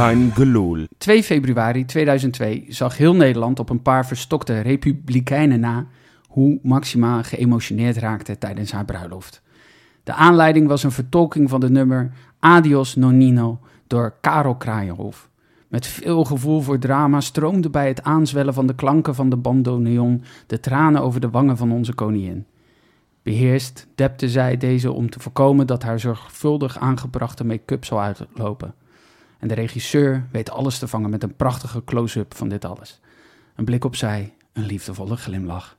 Gelul. 2 februari 2002 zag heel Nederland op een paar verstokte republikeinen na hoe Maxima geëmotioneerd raakte tijdens haar bruiloft. De aanleiding was een vertolking van de nummer Adios Nonino door Karel Kraaienhof. Met veel gevoel voor drama stroomde bij het aanzwellen van de klanken van de bandoneon de tranen over de wangen van onze koningin. Beheerst depte zij deze om te voorkomen dat haar zorgvuldig aangebrachte make-up zou uitlopen. En de regisseur weet alles te vangen met een prachtige close-up van dit alles. Een blik op zij, een liefdevolle glimlach.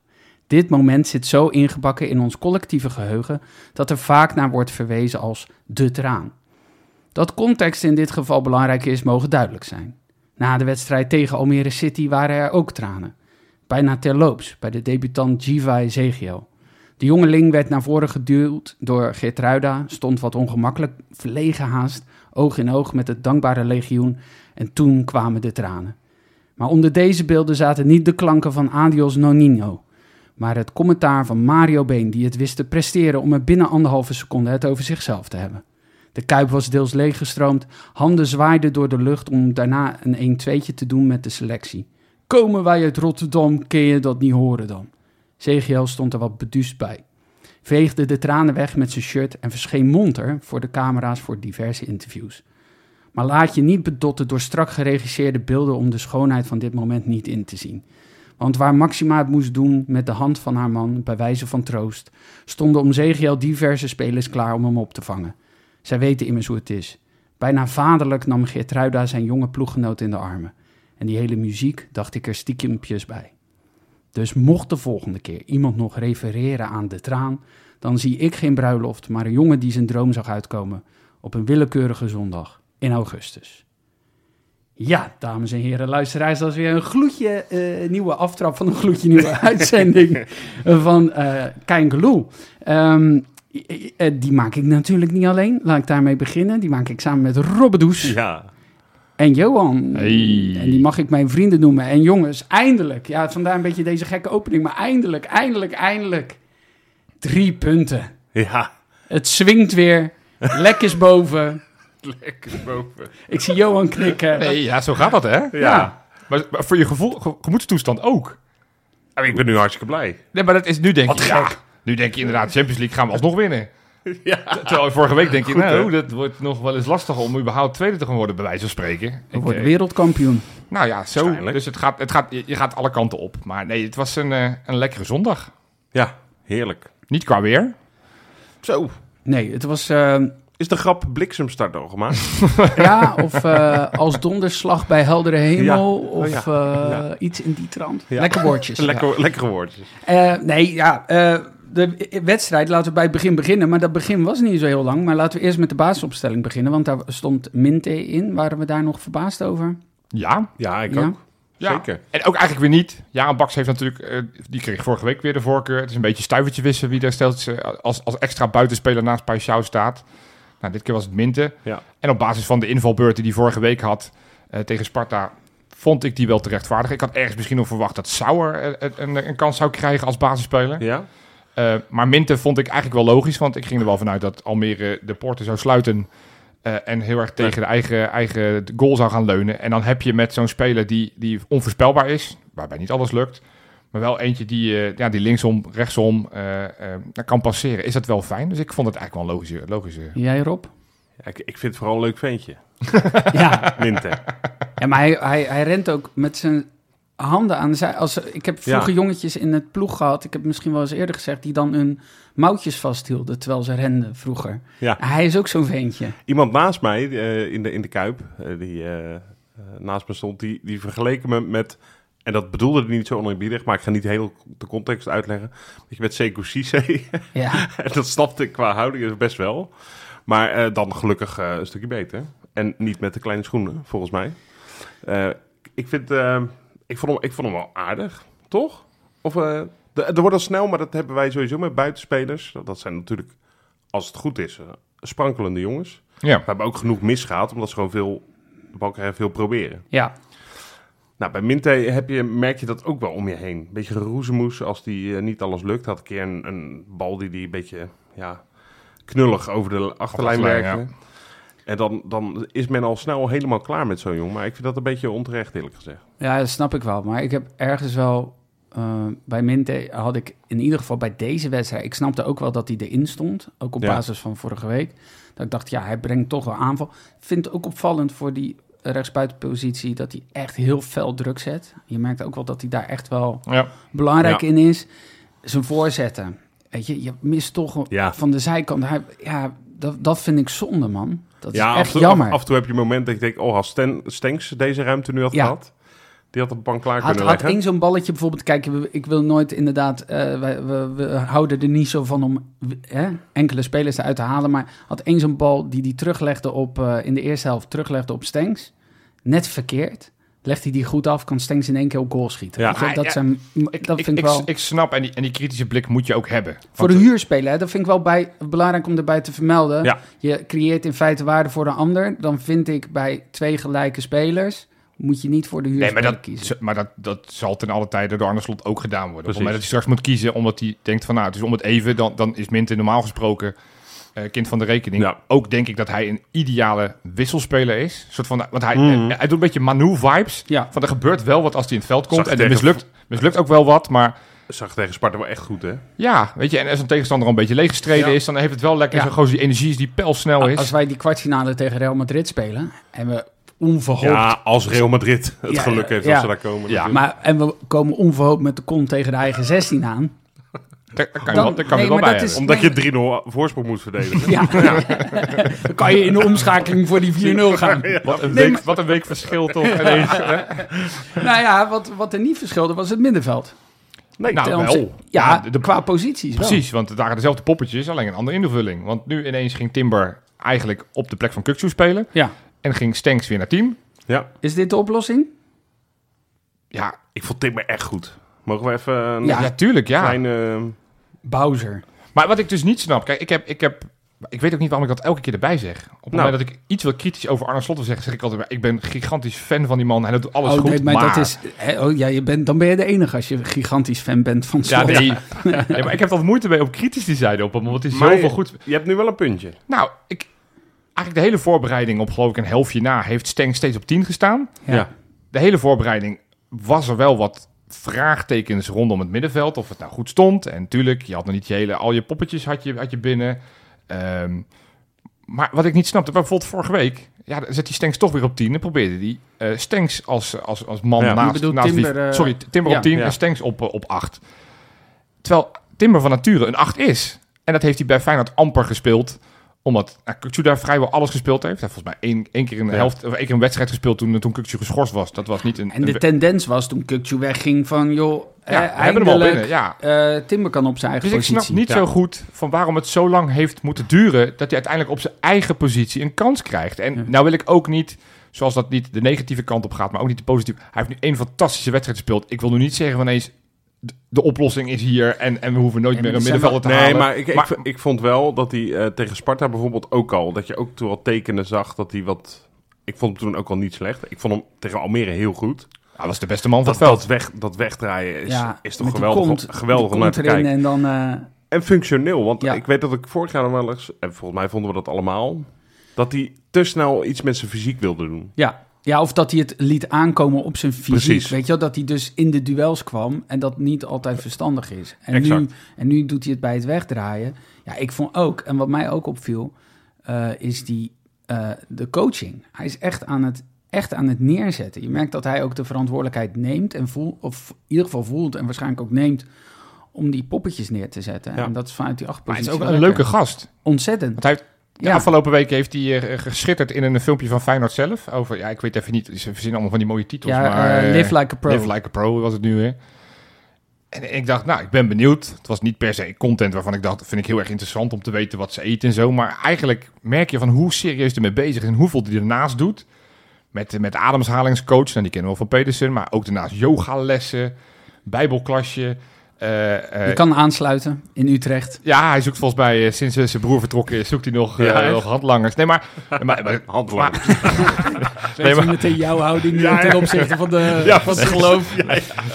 Dit moment zit zo ingebakken in ons collectieve geheugen dat er vaak naar wordt verwezen als de traan. Dat context in dit geval belangrijk is, mogen duidelijk zijn. Na de wedstrijd tegen Almere City waren er ook tranen. Bijna terloops bij de debutant Giva Ezekiel. De jongeling werd naar voren geduwd door Geertruida, stond wat ongemakkelijk, verlegen haast, oog in oog met het dankbare legioen en toen kwamen de tranen. Maar onder deze beelden zaten niet de klanken van Adios Nonino, maar het commentaar van Mario Been die het wist te presteren om er binnen anderhalve seconde het over zichzelf te hebben. De kuip was deels leeggestroomd, handen zwaaiden door de lucht om daarna een 1-2'tje te doen met de selectie. Komen wij uit Rotterdam, kun je dat niet horen dan? Zegiel stond er wat beduust bij. Veegde de tranen weg met zijn shirt en verscheen monter voor de camera's voor diverse interviews. Maar laat je niet bedotten door strak geregisseerde beelden om de schoonheid van dit moment niet in te zien. Want waar Maxima het moest doen met de hand van haar man, bij wijze van troost, stonden om Zegiel diverse spelers klaar om hem op te vangen. Zij weten immers hoe het is. Bijna vaderlijk nam Geertruida zijn jonge ploeggenoot in de armen. En die hele muziek dacht ik er stiekempjes bij. Dus mocht de volgende keer iemand nog refereren aan de traan, dan zie ik geen bruiloft, maar een jongen die zijn droom zag uitkomen op een willekeurige zondag in augustus. Ja, dames en heren, luisteraars, dat is weer een gloedje eh, nieuwe aftrap van een gloedje nieuwe uitzending van eh Kein eh, die maak ik natuurlijk niet alleen. Laat ik daarmee beginnen. Die maak ik samen met Robbedoes Ja. En Johan. Hey. En die mag ik mijn vrienden noemen. En jongens, eindelijk. Ja, vandaar een beetje deze gekke opening. Maar eindelijk, eindelijk, eindelijk. Drie punten. Ja. Het swingt weer. Lek is boven. Lekker boven. Ik zie Johan knikken. Nee, ja, zo gaat dat, hè? Ja. Ja. Maar, maar voor je gevoel, ge- gemoedstoestand ook. Ah, ik ben nu hartstikke blij. Nee, maar dat is nu denk Wat je, ja, nu denk je inderdaad, Champions League gaan we alsnog winnen. Ja. Terwijl vorige week denk je, Goed, nou, dat wordt nog wel eens lastig om überhaupt tweede te gaan worden, bij wijze van spreken. Ik, worden eh, wereldkampioen. nou ja, zo. Dus het gaat, het gaat, je gaat alle kanten op. Maar nee, het was een, eh, een lekkere zondag. Ja, heerlijk. Niet qua weer. Zo. Nee, het was eh, Is de grap bliksemstart al gemaakt? ja, of eh, als donderslag bij heldere hemel. Ja. Of Oh, ja. eh, Ja. iets in die trant. Ja. Lekker woordjes. Lekker, lekkere woordjes. Eh, nee, ja, eh, de wedstrijd, laten we bij het begin beginnen. Maar dat begin was niet zo heel lang. Maar laten we eerst met de basisopstelling beginnen. Want daar stond Minte in. Waren we daar nog verbaasd over? Ja. Ja, ik Ja. ook. ja. Zeker. En ook eigenlijk weer niet. Ja, Baks heeft natuurlijk, eh, die kreeg vorige week weer de voorkeur. Het is een beetje stuivertje wissen wie daar stelt eh, als, als extra buitenspeler naast Paixão staat. Nou, dit keer was het Minte. Ja. En op basis van de invalbeurt die hij vorige week had eh, tegen Sparta, vond ik die wel terechtvaardig. Ik had ergens misschien nog verwacht dat Sauer eh, een, een kans zou krijgen als basisspeler. Ja? Eh, maar Minte vond ik eigenlijk wel logisch, want ik ging er wel vanuit dat Almere de poorten zou sluiten. eh, en heel erg tegen de eigen, eigen goal zou gaan leunen. En dan heb je met zo'n speler die, die onvoorspelbaar is, waarbij niet alles lukt. Maar wel eentje die, eh, ja, die linksom, rechtsom eh, eh, kan passeren. Is dat wel fijn? Dus ik vond het eigenlijk wel een logische. logische Jij, Rob? Ja, ik, ik vind het vooral een leuk ventje. ja. Minte. ja, maar hij, hij, hij rent ook met zijn handen aan de zij. Als, ik heb vroeger Ja. jongetjes in het ploeg gehad. Ik heb misschien wel eens eerder gezegd. Die dan hun mouwtjes vasthielden terwijl ze renden vroeger. Ja. Hij is ook zo'n ventje. Iemand naast mij eh, in, de, in de Kuip, eh, die eh, naast me stond, die, die vergeleken me met... En dat bedoelde ik niet zo oneerbiedig, maar ik ga niet heel de context uitleggen. Je met Sekou Cisse, Ja. en dat snapte ik qua houding best wel. Maar dan gelukkig een stukje beter. En niet met de kleine schoenen, volgens mij. Ik, vind, ik, vond hem, ik vond hem wel aardig, toch? Of, eh, de- er wordt al snel, maar dat hebben wij sowieso met buitenspelers. Dat zijn natuurlijk, als het goed is, eh, sprankelende jongens. Ja. We hebben ook genoeg misgaat, omdat ze gewoon veel, de bal krijgen, veel proberen. ja. Nou, bij Minte heb je, merk je dat ook wel om je heen. Een beetje geroezemoes als die eh, niet alles lukt. Had een keer een, een bal die die een beetje ja, knullig over de achterlijn achterlijn, werkte. En dan, dan is men al snel helemaal klaar met zo'n jong. Maar ik vind dat een beetje onterecht, eerlijk gezegd. Ja, dat snap ik wel. Maar ik heb ergens wel... eh, bij Minte had ik in ieder geval bij deze wedstrijd... Ik snapte ook wel dat hij erin stond. Ook op Ja. basis van vorige week. Dat ik dacht, ja, hij brengt toch wel aanval. Ik vind het ook opvallend voor die rechtsbuitenpositie... dat hij echt heel fel druk zet. Je merkt ook wel dat hij daar echt wel Ja. belangrijk Ja. in is. Zijn voorzetten. Weet je, je mist toch Ja. van de zijkant. Hij, ja, dat, dat vind ik zonde, man. Dat ja, af echt en, toe, jammer. af, af en toe heb je een moment dat ik denk... Oh, als Sten, Stenks deze ruimte nu had Ja. gehad... Die had op de bank klaar Had, kunnen had leggen. zo'n balletje bijvoorbeeld... Kijk, ik wil nooit inderdaad... eh, we, we, we houden er niet zo van om hè, enkele spelers eruit te halen. Maar had één zo'n bal die hij teruglegde op... eh, in de eerste helft teruglegde op Stenks. Net verkeerd. Legt hij die goed af, kan Stenks in één keer op goal schieten. Ja. Dat, ja, zijn, Ik, dat ik, vind ik, ik, wel... ik snap, en die, en die kritische blik moet je ook hebben. Voor de huurspeler, hè, dat vind ik wel bij, belangrijk om erbij te vermelden. Ja. Je creëert in feite waarde voor een ander. Dan vind ik bij twee gelijke spelers... moet je niet voor de Nee, huurspeler maar, dat, kiezen. maar dat, dat zal ten alle tijde door Arne Slot ook gedaan worden. Op het Precies. moment dat hij straks moet kiezen, omdat hij denkt van nou, het is om het even, dan, dan is Minte normaal gesproken eh, kind van de rekening. Ja. Ook denk ik dat hij een ideale wisselspeler is. Soort van, want hij, Mhm. hij, hij doet een beetje Manu-vibes. Ja. Van er gebeurt wel wat als hij in het veld komt. Zag En er mislukt, mislukt ook wel wat, maar Zag tegen Sparta wel echt goed, hè? ja, weet je, en als een tegenstander al een beetje leeggestreden Ja. is, dan heeft het wel lekker Ja. zo'n gozer die energie is, die pijlsnel is. Als wij die kwartfinale tegen Real Madrid spelen... en we onverhoopt... Ja, als Real Madrid het Ja, geluk heeft ja. dat ze daar komen. Ja, natuurlijk. Maar, en we komen onverhoopt met de kont tegen de eigen 16 aan. Daar, daar kan je Dan- wel, kan je wel bij dat is-. Omdat je 3-0 voorsprong moet verdedigen. Ja. Dan kan je in de omschakeling voor die 4-0 gaan. Wat een, Nee, week, maar- wat een week verschil toch ineens. hè? Nou ja, wat, wat er niet verschilde was het middenveld. Nee, Nou, wel. Ja, de, de- qua posities wel. Precies, want het waren dezelfde poppetjes, alleen een andere invulling. Want nu ineens ging Timber eigenlijk op de plek van Kukçu spelen. Ja. En ging Stenks weer naar team. Ja, Is dit de oplossing? Ja, ik vond Timmer echt goed. Mogen we even een Ja. ja, tuurlijk, ja. kleine... Bowser. Maar wat ik dus niet snap, kijk, ik heb, ik heb... Ik weet ook niet waarom ik dat elke keer erbij zeg. Op het Nou. moment dat ik iets wil kritisch over Arne Slot wil zeggen, zeg ik altijd, ik ben gigantisch fan van die man. Hij doet alles oh, goed, nee, maar, maar... dat is... hè, Oh, ja, je bent, dan ben je de enige als je een gigantisch fan bent van Ja, Slot. nee. nee, maar ik heb altijd moeite mee om kritisch te zijn op hem, want het is Maar zoveel je- goed. Je hebt nu wel een puntje. Nou, ik, eigenlijk de hele voorbereiding op geloof ik een helftje na heeft Stenks steeds op 10 gestaan. Ja. De hele voorbereiding was er wel wat vraagtekens rondom het middenveld. Of het nou goed stond. En natuurlijk, je had nog niet je hele, al je poppetjes had je, had je binnen. Ehm, maar wat ik niet snapte, bijvoorbeeld vorige week. Ja, dan zet die Stenks toch weer op 10 en probeerde die eh Stenks als, als, als man Ja. Naast, bedoelt naast Timber, eh, Sorry, Timber ja. op 10 Ja. en Stenks op, eh, op 8. Terwijl Timber van nature een 8 is. En dat heeft hij bij Feyenoord amper gespeeld omdat nou, daar vrijwel alles gespeeld heeft. Hij heeft volgens mij één, één keer in de Ja. helft, of één keer een wedstrijd gespeeld toen, toen Kukçu geschorst was. Dat was niet een... En de een- tendens was toen Kukçu wegging van... joh, ja, eh, hebben hem al eindelijk, binnen, ja. eh, Timber kan op zijn eigen Dus ik positie. snap niet Ja. zo goed van waarom het zo lang heeft moeten duren... dat hij uiteindelijk op zijn eigen positie een kans krijgt. En Ja. nou wil ik ook niet, zoals dat niet de negatieve kant op gaat... maar ook niet de positieve. Hij heeft nu één fantastische wedstrijd gespeeld. Ik wil nu niet zeggen van eens... de, oplossing is hier en, en we hoeven nooit Nee, meer een er middenvelder te Nee, halen. maar ik, ik, Maar- v- ik vond wel dat hij eh, tegen Sparta bijvoorbeeld ook al... dat je ook toen wel tekenen zag dat hij wat... Ik vond hem toen ook al niet slecht. Ik vond hem tegen Almere heel goed. Hij was de beste man van Dat, het veld. dat, weg, dat wegdraaien is, ja, is toch geweldig, kont- geweldig om naar te erin kijken. En dan... eh, En functioneel, want Ja. ik weet dat ik vorig jaar nog wel eens... en volgens mij vonden we dat allemaal... dat hij te snel iets met zijn fysiek wilde doen. Ja. Ja, of dat hij het liet aankomen op zijn fysiek. Precies. Weet je wel, dat hij dus in de duels kwam en dat niet altijd verstandig is. En, nu, Exact. en nu doet hij het bij het wegdraaien. Ja, ik vond ook, en wat mij ook opviel, eh, is die, eh, de coaching. Hij is echt aan, het, echt aan het neerzetten. Je merkt dat hij ook de verantwoordelijkheid neemt en voelt, of in ieder geval voelt en waarschijnlijk ook neemt om die poppetjes neer te zetten. Ja. En dat is vanuit die Maar hij is ook een leuke gast. Ontzettend. Want hij heeft, de Ja. afgelopen weken heeft hij eh, geschitterd in een filmpje van Feyenoord zelf. Over, ja, ik weet even niet, ze verzinnen allemaal van die mooie titels. Ja, maar, eh, eh, Live Like a Pro. Live Like a Pro was het nu weer. En ik dacht, nou, ik ben benieuwd. Het was niet per se content waarvan ik dacht, vind ik heel erg interessant om te weten wat ze eten en zo. Maar eigenlijk merk je van hoe serieus ermee bezig is en hoeveel hij ernaast doet. Met, met ademhalingscoach, en die kennen we wel van Pedersen. Maar ook daarnaast yogalessen, bijbelklasje. Eh, eh, Je kan aansluiten in Utrecht. Ja, hij zoekt volgens mij, eh, sinds eh, zijn broer vertrokken is, zoekt hij nog, eh, Ja, echt? nog handlangers. Nee, maar... maar, maar- Handelaar. Weet maar- je meteen jouw houding Ja, ten opzichte van, de, Ja, van het geloof.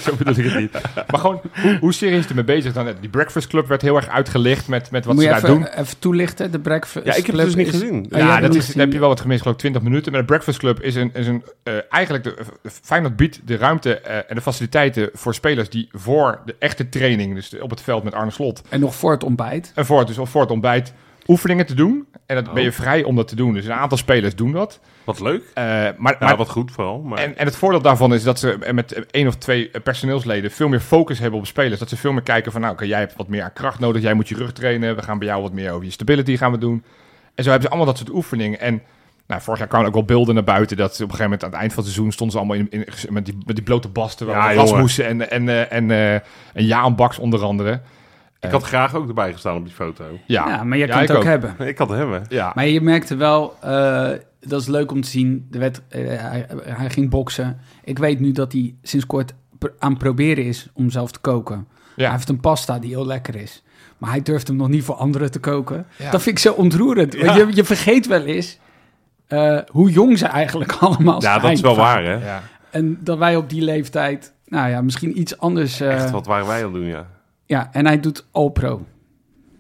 zo bedoel ik het niet. Maar gewoon, hoe, hoe serieus is hij mee bezig dan? Die Breakfast Club werd heel erg uitgelicht met, met wat Moet ze je daar even, doen. even toelichten, de breakfast Ja, ik heb het dus Club niet is- gezien. Oh, Ja, dat is, heb je wel wat gemist, geloof ik, 20 minuten. Maar de Breakfast Club is een, is een eh, eigenlijk de Feyenoord biedt de ruimte eh, en de faciliteiten voor spelers die voor de echte training, dus op het veld met Arne Slot, En nog voor het ontbijt. en voor het, dus voor het ontbijt oefeningen te doen. En dat ben je Oh. vrij om dat te doen. Dus een aantal spelers doen dat. Wat leuk. Eh, maar, Ja, maar wat goed vooral. Maar... En, en het voordeel daarvan is dat ze met één of twee personeelsleden veel meer focus hebben op spelers. Dat ze veel meer kijken van, nou, oké, jij hebt wat meer kracht nodig, jij moet je rug trainen. We gaan bij jou wat meer over je stability gaan we doen. En zo hebben ze allemaal dat soort oefeningen. En nou, vorig jaar kwamen ook wel beelden naar buiten dat ze op een gegeven moment aan het eind van het seizoen stonden ze allemaal in, in, met, die, met die blote basten, Ja, waar jongen. Rasmussen en, en, eh, en, eh, en Jaan Baks onder andere. ik had graag ook erbij gestaan op die foto. Ja, Ja, maar je Ja, kan het ook, ook. hebben. Ik had hem, ja. Maar je merkte wel, eh, dat is leuk om te zien. De wet, hij, hij ging boksen. Ik weet nu dat hij sinds kort pr- aan het proberen is om zelf te koken. Hij ja. heeft een pasta die heel lekker is. Maar hij durft hem nog niet voor anderen te koken. Ja. Dat vind ik zo ontroerend. Ja. je, je vergeet wel eens eh, hoe jong ze eigenlijk allemaal zijn. Ja, dat is wel waar, hè. ja. En dat wij op die leeftijd, nou ja, misschien iets anders... eh, Echt, wat waren wij het doen, ja. Ja, en hij doet Alpro.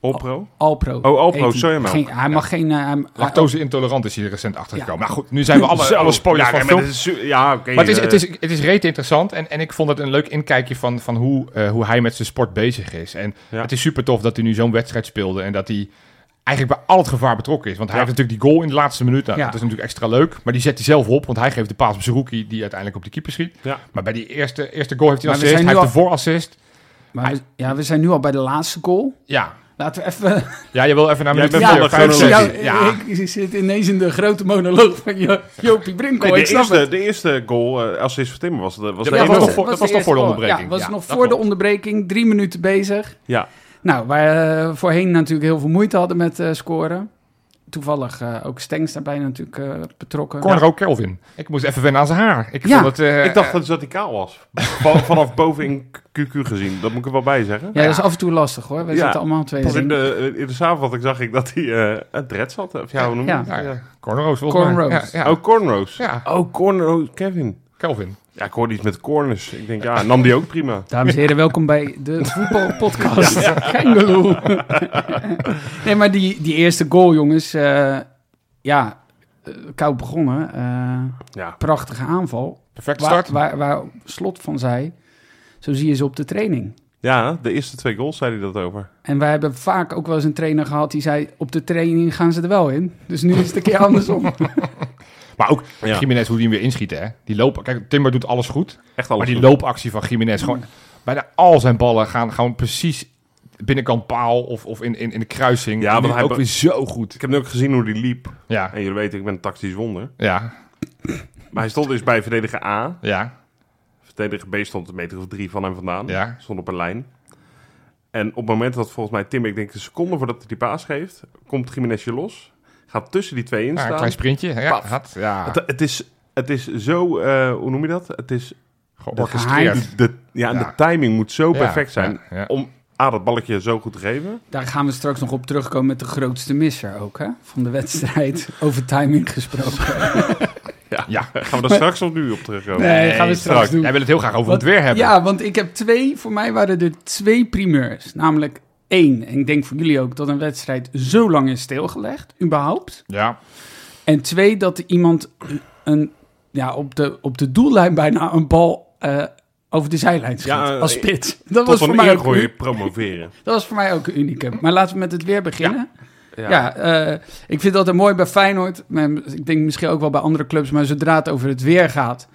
Opro? Alpro. Oh, Alpro, sojamelk. Geen- Hij mag geen... eh, hij- Lactose intolerant is hier recent achtergekomen. Ja. Nou goed, nu zijn we alle, Zo. alle spoilers ja, van film. maar het is su- Ja, oké. Maar het is, eh, het is, het is reet interessant en, en ik vond het een leuk inkijkje van, van hoe, eh, hoe hij met zijn sport bezig is. En Ja. het is super tof dat hij nu zo'n wedstrijd speelde en dat hij eigenlijk bij al het gevaar betrokken is. Want hij Ja. heeft natuurlijk die goal in de laatste minuut. Nou, Ja. Dat is natuurlijk extra leuk, maar die zet hij zelf op, want hij geeft de paas op Zerouki die uiteindelijk op de keeper schiet. Ja. Maar bij die eerste, eerste goal heeft hij een assist, hij heeft de voorassist. Maar we, ja, we zijn nu al bij de laatste goal. Ja. Laten we even... ja, je wil even naar van de chronologie. zes. Ja. ik zit ineens in de grote monoloog van Jo- Jopie Brinkel. Nee, ik de, eerste, de eerste goal, eh assist van Timmer, was, de- was Ja, de dat was was de toch voor de onderbreking? Ja, was Ja, nog voor de onderbreking. Drie minuten bezig. Ja, Nou, waar eh, voorheen natuurlijk heel veel moeite hadden met eh, scoren. Toevallig eh, ook Stengs daarbij natuurlijk eh, betrokken. Corner ook Kelvin. Ik moest even wennen aan zijn haar. Ik Ja. vond het... eh, ik dacht dat dat hij kaal was. Van- vanaf boven in QQ gezien, dat moet ik er wel bij zeggen. Ja, dat is af en toe lastig hoor. We Ja, zitten allemaal twee. In de, in de samenvatting zag ik dat hij eh een dread had. Of ja, hoe noem je Ja. het? Ja, ja. Cornrows volgens mij. Cornrows. Ja, ja. Oh, cornrows. ja, Oh, cornrows, Kevin. Kelvin. Ja, ik hoorde iets met corners. Ik denk, ja, nam die ook prima. Dames en heren, welkom bij de voetbalpodcast. Kengeloe. nee, maar die, die eerste goal, jongens. eh, ja, eh, koud begonnen. eh, Ja, prachtige aanval. Perfecte Waar, start. waar, waar Slot van zei, zo zie je ze op de training. ja de eerste twee goals zei hij dat over. En wij hebben vaak ook wel eens een trainer gehad die zei... op de training gaan ze er wel in. Dus nu is het een keer andersom. Maar ook Ja. Jiménez, hoe die hem weer inschieten. Hè? Die lopen. Kijk, Timber doet alles goed. Echt alles maar die goed. loopactie van Jiménez, gewoon bijna al zijn ballen gaan gewoon precies binnenkant paal of, of in, in, in de kruising. Ja, want hij ook weer zo goed. Ik heb nu ook gezien hoe die liep. Ja, En jullie weten, ik ben een tactisch wonder. ja, Maar hij stond dus bij verdediger A. ja, Verdediger B stond een meter of drie van hem vandaan. ja. Stond op een lijn. En op het moment dat volgens mij Tim, ik denk een seconde voordat hij die paas geeft, komt Jiménezje los. Gaat tussen die twee in Ja, een staan. klein sprintje. Ja, Paf. had, ja. Het, het, is, het is zo, eh, hoe noem je dat? Het is, georchestreerd. de, ja, en Ja. de timing moet zo Ja, perfect zijn ja, ja. om A, dat balletje zo goed te geven. Daar gaan we straks nog op terugkomen met de grootste misser ook, hè? Van de wedstrijd. Over timing gesproken. Ja. Ja. Gaan we daar straks of nu op terugkomen? Nee, gaan we straks doen. Jij wil het heel graag over Want- het weer hebben. Ja, want ik heb twee, voor mij waren er twee primeurs. Namelijk één, en ik denk voor jullie ook, dat een wedstrijd zo lang is stilgelegd, überhaupt. Ja. En twee, dat er iemand een, ja, op, de, op de doellijn bijna een bal eh, over de zijlijn schiet, Ja, eh, als spits. Dat Tot was, voor mij ook, een- promoveren. dat was voor mij ook een unicum. Maar laten we met het weer beginnen. Ja. Ja, eh, ik vind dat mooi bij Feyenoord. Ik denk misschien ook wel bij andere clubs. Maar zodra het over het weer gaat...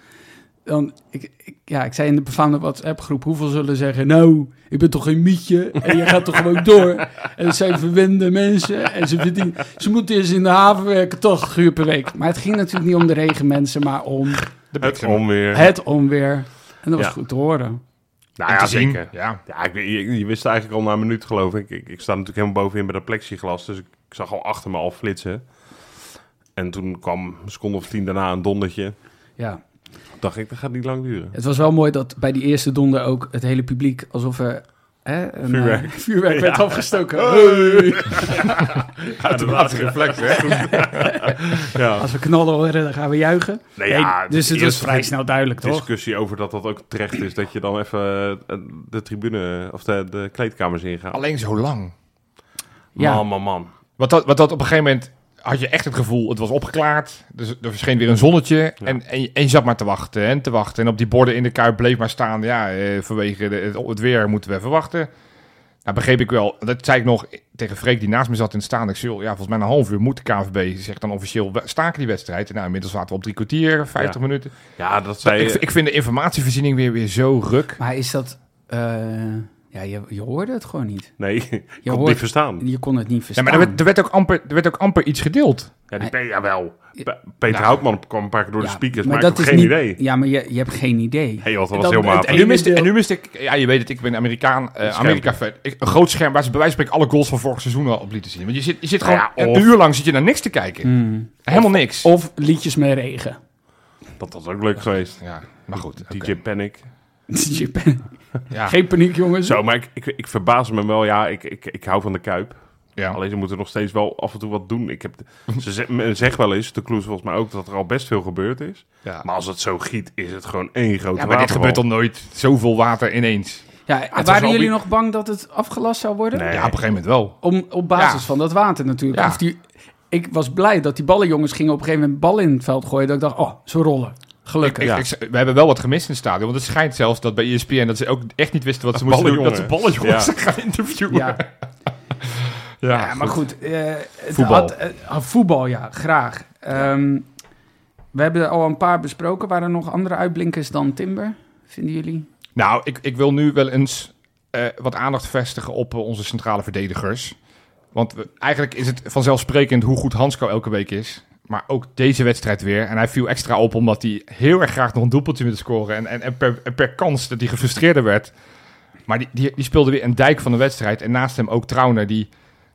Dan, ik, ik- ja, ik zei in de befaamde WhatsApp-groep... hoeveel zullen zeggen... nou, ik ben toch geen mietje... en je gaat toch gewoon door. En het zijn verwende mensen... en ze, verdienen, ze moeten eens in de haven werken... 80 uur per week. Maar het ging natuurlijk niet om de regenmensen... maar om De Het onweer. het onweer. En dat was Ja. goed te horen. Nou ja, zeker. Ja. Ja, ik, je, je wist eigenlijk al na een minuut, geloof ik. ik. Ik sta natuurlijk helemaal bovenin bij dat plexiglas, dus ik, ik zag al achter me al flitsen. En toen kwam een seconde of tien daarna een dondertje. Ja. Dacht ik, dat gaat niet lang duren. Het was wel mooi dat bij die eerste donder ook het hele publiek... alsof er hè, een, Vuurwerk. eh, vuurwerk werd Ja. afgestoken. Ja, de laatste reflex, hè? Ja. Als we knallen horen, dan gaan we juichen. Nee, ja, dus het was vrij snel duidelijk, toch? discussie over dat dat ook terecht is. Dat je dan even eh, de tribune of de, de kleedkamers ingaat. Alleen zo lang. Ja. Man, man, man. Want dat, wat dat op een gegeven moment had je echt het gevoel, het was opgeklaard. Dus er verscheen weer een zonnetje. En, en, je, en je zat maar te wachten en te wachten. En op die borden in de kuip bleef maar staan. Ja, eh, vanwege de, het, het weer moeten we even wachten. Nou, begreep ik wel. Dat zei ik nog tegen Freek, die naast me zat in het staan. Ik zei, ja, volgens mij een half uur moet de KVB zegt dan officieel we- staken die wedstrijd. En nou, inmiddels zaten we op drie kwartier, 50 Ja. minuten. Ja, dat zei ik, ik vind de informatievoorziening weer, weer zo ruk. Maar is dat... eh, ja, je, je hoorde het gewoon niet. Nee, ik kon het hoort- niet verstaan. Je kon het niet Ja, verstaan. maar er werd, er, werd ook amper, er werd ook amper iets gedeeld. Ja, die jawel. Pe- Peter Nou. Houtman kwam een paar keer door de Ja, speakers, maar maar, ik heb geen niet- idee. Ja, maar je, je hebt geen idee. Hey, joh, dat was heel matig. En nu, miste, en nu miste ik, ja, je weet het, ik ben Amerikaan, eh scherm. Amerika-fan. Ik- Een groot scherm waar ze bij wijze van spreken alle goals van vorig seizoen al op lieten zien. Want je zit, je zit gewoon ja, een uur lang zit je naar niks te kijken. Hmm. Helemaal niks. Of liedjes met regen. Dat was ook leuk geweest. ja, maar goed. DJ. Panic. Ja, Geen paniek, jongens. Zo, maar ik, ik, ik verbaas me wel. Ja, ik, ik, ik hou van de Kuip. ja. Alleen ze moeten nog steeds wel af en toe wat doen. Ik heb, ze ze- men zegt wel eens, de Kloes volgens mij ook, dat er al best veel gebeurd is. ja. Maar als het zo giet, is het gewoon één grote Ja, maar dit gebeurt al nooit. Zoveel water ineens. Ja, waren jullie nog bang dat het afgelast zou worden? Nee. Ja, op een gegeven moment wel. Om, op basis Ja. van dat water natuurlijk. Ja. Of die, ik was blij dat die ballenjongens gingen op een gegeven moment ballen in het veld gooien. Dat ik dacht, oh, ze rollen. Gelukkig. Ik, Ja. ik- we hebben wel wat gemist in het stadion. Want het schijnt zelfs dat bij ESPN dat ze ook echt niet wisten wat ze moesten doen. Dat ze ballenjongens Ja. gaan interviewen. Ja, Ja, ja, maar goed. eh, Voetbal. had, eh, ah, voetbal, ja, graag. Ehm, we hebben er al een paar besproken. Waren er nog andere uitblinkers dan Timber, vinden jullie? Nou, ik, ik wil nu wel eens eh, wat aandacht vestigen op onze centrale verdedigers. Want we- eigenlijk is het vanzelfsprekend hoe goed Hansko elke week is. Maar ook deze wedstrijd weer. En hij viel extra op omdat hij heel erg graag nog een doelpuntje wilde scoren. En, en, en, per, en per kans dat hij gefrustreerder werd. Maar die, die, die speelde weer een dijk van de wedstrijd. En naast hem ook Trauner, die,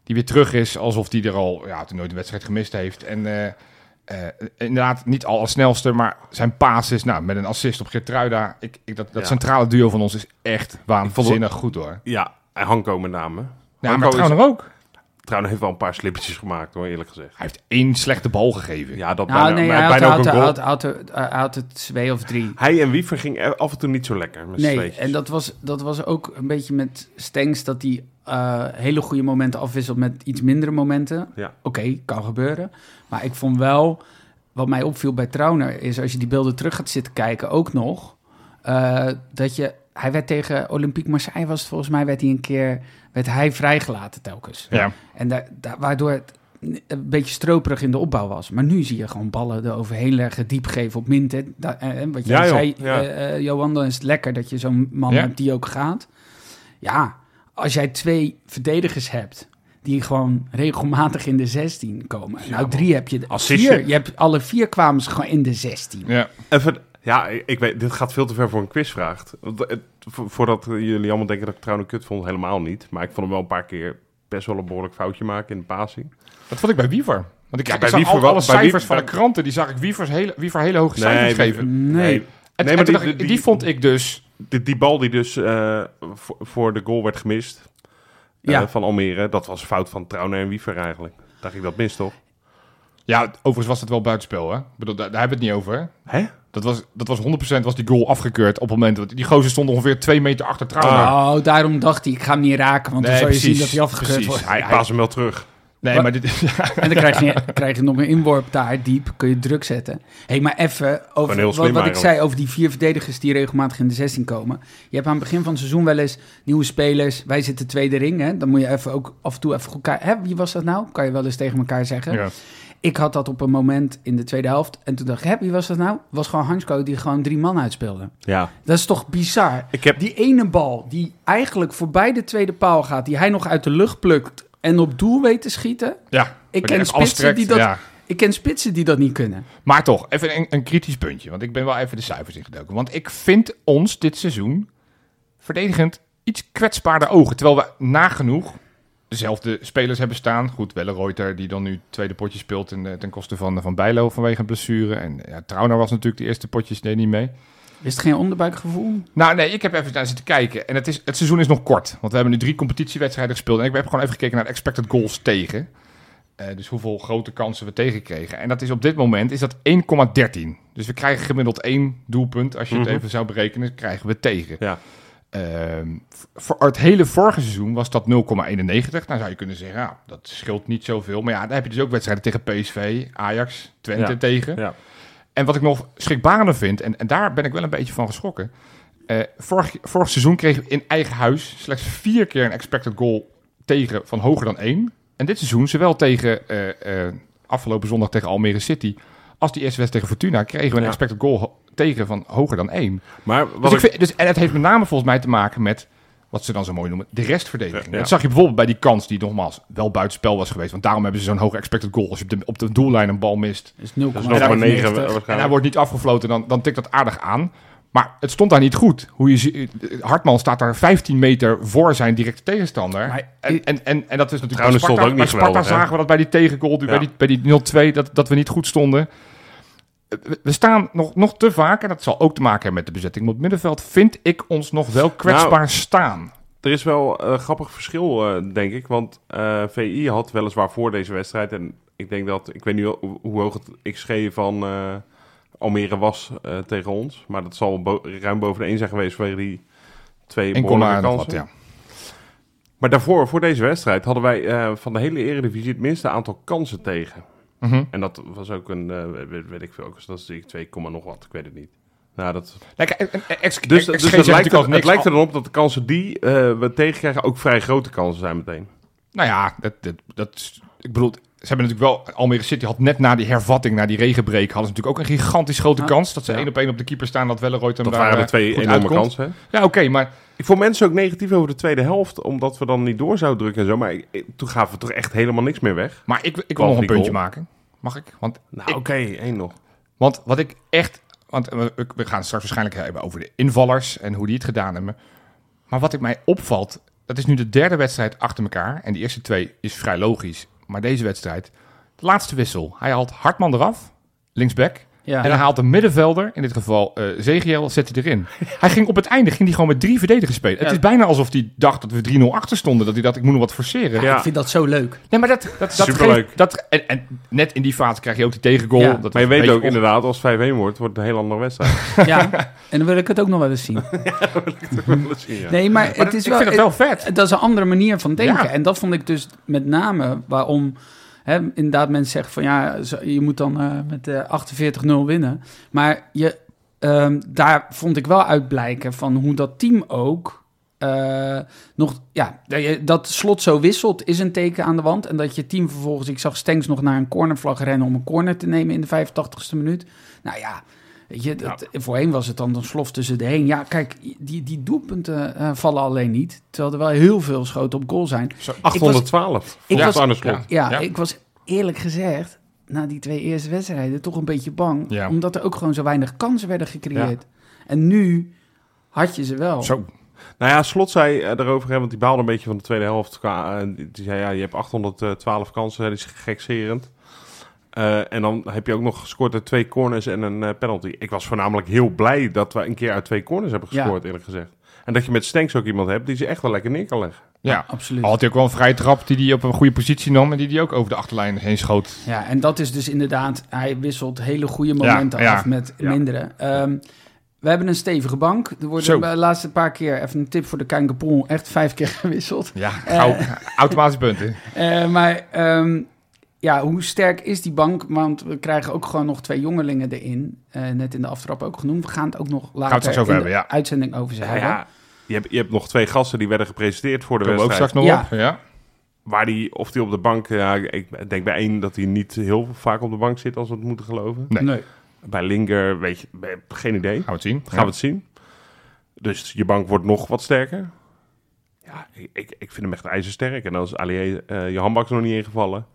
die weer terug is. Alsof hij er al ja, toen nooit een wedstrijd gemist heeft. En eh, eh, inderdaad niet al als snelste, maar zijn paas is nou, met een assist op Geertruida. Ik, ik, dat dat Ja. centrale duo van ons is echt waanzinnig goed hoor. Ja, en Hanko met name. Ja, Hanko maar is- Trauner ook. Trouwens heeft wel een paar slippertjes gemaakt hoor, eerlijk gezegd. Hij heeft één slechte bal gegeven. Ja, dat Nou, bijna, nee, hij bijna ook had, een hij goal. had, hij had, had het twee of drie. Hij en Wiever ging er af en toe niet zo lekker met Nee, en dat was, dat was ook een beetje met Stengs dat hij eh, hele goede momenten afwisselt met iets mindere momenten. Ja. Oké, kan gebeuren. Maar ik vond wel, wat mij opviel bij Trauner, is als je die beelden terug gaat zitten kijken, ook nog, eh, dat je, hij werd tegen Olympique Marseille, was het volgens mij, werd hij een keer, werd hij vrijgelaten telkens. Ja. En daar, daar, waardoor het een beetje stroperig in de opbouw was. Maar nu zie je gewoon ballen er overheen leggen, diep geven op Minten. Da- eh, eh, wat jij Ja, joh. zei, Ja. eh, Johan, dan is het lekker dat je zo'n man Ja. hebt die ook gaat. Ja, als jij twee verdedigers hebt die gewoon regelmatig in de 16 komen. nou, drie heb je. Assistje. Vier, je hebt alle vier kwamen ze gewoon in de 16. Ja. Even, ja, ik, weet, dit gaat veel te ver voor een quizvraag. Vo- Voordat jullie allemaal denken dat ik trouwens kut vond, helemaal niet. Maar ik vond hem wel een paar keer best wel een behoorlijk foutje maken in de passing. Dat vond ik bij Wiever. Want ik, Ja, ik bij zag Wiever al, wel- alle bij cijfers Wiever- van de kranten, die zag ik Wievers hele, Wiever hele hoge Nee, cijfers geven. Nee. En, Nee, maar die- ik, die- die vond ik dus... Die, die bal die dus eh, voor, voor de goal werd gemist eh, Ja. van Almere, dat was fout van Trauner en Wiever eigenlijk. Dacht ik dat mis toch? Ja, overigens was het wel buitenspel, hè? Bedoel, daar, daar hebben we het niet over. Hè? Dat was, dat was 100% was die goal afgekeurd op het moment... dat Die gozer stond ongeveer twee meter achter Trauner. Oh, daarom dacht hij, ik ga hem niet raken, want dan Nee, zou je zien dat hij afgekeurd precies. wordt. Hij, hij- paas hem wel terug. nee, Wat? maar dit... En dan krijg je, krijg je nog een inworp daar, diep, kun je druk zetten. hey, maar even over heel wat, wat ik eigenlijk. zei over die vier verdedigers die regelmatig in de 16 komen. Je hebt aan het begin van het seizoen wel eens nieuwe spelers. Wij zitten tweede ring, hè. Dan moet je even ook af en toe even goed kijken. Hè, wie was dat nou? Kan je wel eens tegen elkaar zeggen. ja. Ik had dat op een moment in de tweede helft. En toen dacht ik, hè, wie was dat nou? was gewoon Hansko die gewoon drie man uitspeelde. Ja. Dat is toch bizar? Ik heb, Die ene bal die eigenlijk voorbij de tweede paal gaat, die hij nog uit de lucht plukt en op doel weet te schieten. ja. Ik ken spitsen die dat ja. ik ken spitsen die dat niet kunnen. Maar toch, even een, een kritisch puntje. Want ik ben wel even de cijfers ingedoken. Want ik vind ons dit seizoen verdedigend iets kwetsbaarder ogen. Terwijl we nagenoeg dezelfde spelers hebben staan. Goed, Welleroyter die dan nu tweede potje speelt ten, ten koste van, van Bijlo vanwege een blessure. En ja, Trauner was natuurlijk de eerste potjes, deed niet mee. Is het geen onderbuikgevoel? Nou, nee, ik heb even naar zitten kijken. En het, is, het seizoen is nog kort. Want we hebben nu drie competitiewedstrijden gespeeld. En ik heb gewoon even gekeken naar de expected goals tegen. Eh, dus hoeveel grote kansen we tegenkregen. En dat is op dit moment is dat 1,13. Dus we krijgen gemiddeld één doelpunt. Als je het Mhm. even zou berekenen, krijgen we tegen. Ja. Ehm, voor het hele vorige seizoen was dat 0,91. Nou zou je kunnen zeggen, ja, dat scheelt niet zoveel. Maar ja, dan heb je dus ook wedstrijden tegen PSV, Ajax, Twente Ja. tegen. Ja. En wat ik nog schrikbarender vind, en, en daar ben ik wel een beetje van geschrokken. Eh, vorig, vorig seizoen kregen we in eigen huis slechts vier keer een expected goal tegen van hoger dan één. En dit seizoen, zowel tegen eh, eh, afgelopen zondag tegen Almere City, als die eerste wedstrijd tegen Fortuna, kregen we een Ja. expected goal tegen van hoger dan één. Maar Dus wat ik ik, vind, dus, en het heeft met name volgens mij te maken met wat ze dan zo mooi noemen, de restverdediging. Ja, ja. Dat zag je bijvoorbeeld bij die kans die nogmaals wel buitenspel was geweest. Want daarom hebben ze zo'n hoge expected goal. Als je op de, op de doellijn een bal mist Is 0,95. dat is nog maar 9 en hij wordt niet afgefloten, dan, dan tikt dat aardig aan. Maar het stond daar niet goed. Hoe je, Hartman staat daar 15 meter voor zijn directe tegenstander. Maar- en, en, en, en dat is natuurlijk Trouwens bij stond Sparta, ook niet bij Sparta geweldig, zagen we dat bij die tegengoal, Ja. bij die, bij die 0-2, dat, dat we niet goed stonden. We- staan nog, nog te vaak, en dat zal ook te maken hebben met de bezetting op het middenveld, vind ik ons nog wel kwetsbaar Nou, staan. Er is wel een grappig verschil, eh, denk ik. Want eh, VI had weliswaar voor deze wedstrijd... en ik denk dat... Ik weet niet hoe, hoog het XG van eh, Almere was eh, tegen ons... maar dat zal bo- ruim boven de 1 zijn geweest... vanwege die twee 1, behoorlijke nog kansen. wat, ja. Maar daarvoor, voor deze wedstrijd... hadden wij eh, van de hele Eredivisie... het minste aantal kansen tegen. Mhm. En dat was ook een... eh, weet, weet ik veel, ook dat is 2, nog wat. Ik weet het niet. Nou, dat... En- en- ex- Dus, dus het, lijkt er, het lijkt er dan op dat de kansen die we tegenkrijgen... ook vrij grote kansen zijn meteen. Nou ja, dat, dat, dat, ik bedoel, ze hebben natuurlijk wel, Almere City had net na die hervatting, na die regenbreek, hadden ze natuurlijk ook een gigantisch grote Ja. kans. Dat ze Ja. één op één op de keeper staan, dat Welleroyd hem Dat daar waren de eh, twee enorme kansen. Hè? Ja, oké, maar Ik vond mensen ook negatief over de tweede helft, omdat we dan niet door zouden drukken en zo. Maar ik- toen gaven we toch echt helemaal niks meer weg. Maar ik, ik wil nog een puntje goal. maken. Mag ik? Want, Nou, oké, één nog. want wat ik echt... Want we, we gaan het straks waarschijnlijk hebben over de invallers en hoe die het gedaan hebben. Maar wat ik mij opvalt, dat is nu de derde wedstrijd achter elkaar. En die eerste twee is vrij logisch. Maar deze wedstrijd, de laatste wissel. Hij haalt Hartman eraf, linksback. Ja. En hij haalt de middenvelder, in dit geval eh Zegiel, zet hij erin. hij ging op het einde ging hij gewoon met drie verdedigers spelen. Het is bijna alsof hij dacht dat we 3-0 achter stonden. Dat hij dacht, ik moet nog wat forceren. Ja. Ik vind dat zo leuk. Nee, maar dat, dat, dat Superleuk. geeft- Dat, en, en net in die fase krijg je ook die tegengoal. Ja. Dat Maar je weet ook inderdaad, als 5-1 wordt, wordt het een heel andere wedstrijd. Ja, en dan wil ik het ook nog wel eens zien. Ja. Nee, maar, Maar het dat- is ik wel, vind het wel vet. Dat is een andere manier van denken. Ja. En dat vond ik dus met name waarom... Hè, inderdaad, mensen zeggen van ja, je moet dan eh, met eh 48-0 winnen. Maar je, ehm, daar vond ik wel uitblijken van hoe dat team ook eh, nog... Ja, dat slot zo wisselt is een teken aan de wand. En dat je team vervolgens... Ik zag Stenks nog naar een cornervlag rennen om een corner te nemen in de 85ste minuut. Nou ja... Weet je, dat, voorheen was het dan een slof tussen de heen. Ja, kijk, die, die doelpunten eh, vallen alleen niet. Terwijl er wel heel veel schoten op goal zijn. 812. ik was- Slot. Ja, Ja. ik was eerlijk gezegd, na die twee eerste wedstrijden, toch een beetje bang. Ja. Omdat er ook gewoon zo weinig kansen werden gecreëerd. En nu had je ze wel. Zo. Nou ja, Slot zei eh, daarover, hè, want die baalde een beetje van de tweede helft. Eh, die zei, ja, je hebt 812 kansen, dat is gekserend. Eh, en dan heb je ook nog gescoord uit twee corners en een eh, penalty. Ik was voornamelijk heel blij dat we een keer uit twee corners hebben Ja. gescoord, eerlijk gezegd. En dat je met Stenks ook iemand hebt die ze echt wel lekker neer kan leggen. Ja, Absoluut. Had hij ook wel een vrije trap die hij op een goede positie nam en die hij ook over de achterlijn heen schoot. Ja, en dat is dus inderdaad, hij wisselt hele goede momenten ja. af met Ja. mindere. Ehm, we hebben een stevige bank. Er wordt Zo. de laatste paar keer, even een tip voor de Kijnkapon, echt vijf keer gewisseld. Ja, gauw, automatisch punten. Eh, maar ehm, ja, hoe sterk is die bank? Want we krijgen ook gewoon nog twee jongelingen erin. Eh, net in de aftrap ook genoemd. We gaan het ook nog later in de hebben, ja. uitzending over ze Ja, hebben. ja, je, hebt, je hebt nog twee gasten die werden gepresenteerd voor de Komen we ook wedstrijd. straks nog Ja. op. Ja. Waar die, of die op de bank, ja, ik denk bij één dat hij niet heel vaak op de bank zit als we het moeten geloven. Nee. Bij Linger, weet je, eh, geen idee. Gaan we het zien. Gaan we het zien. Dus je bank wordt nog wat sterker. Ja, ik, ik, ik vind hem echt ijzersterk. En dan is Allier, eh je handbak nog niet ingevallen.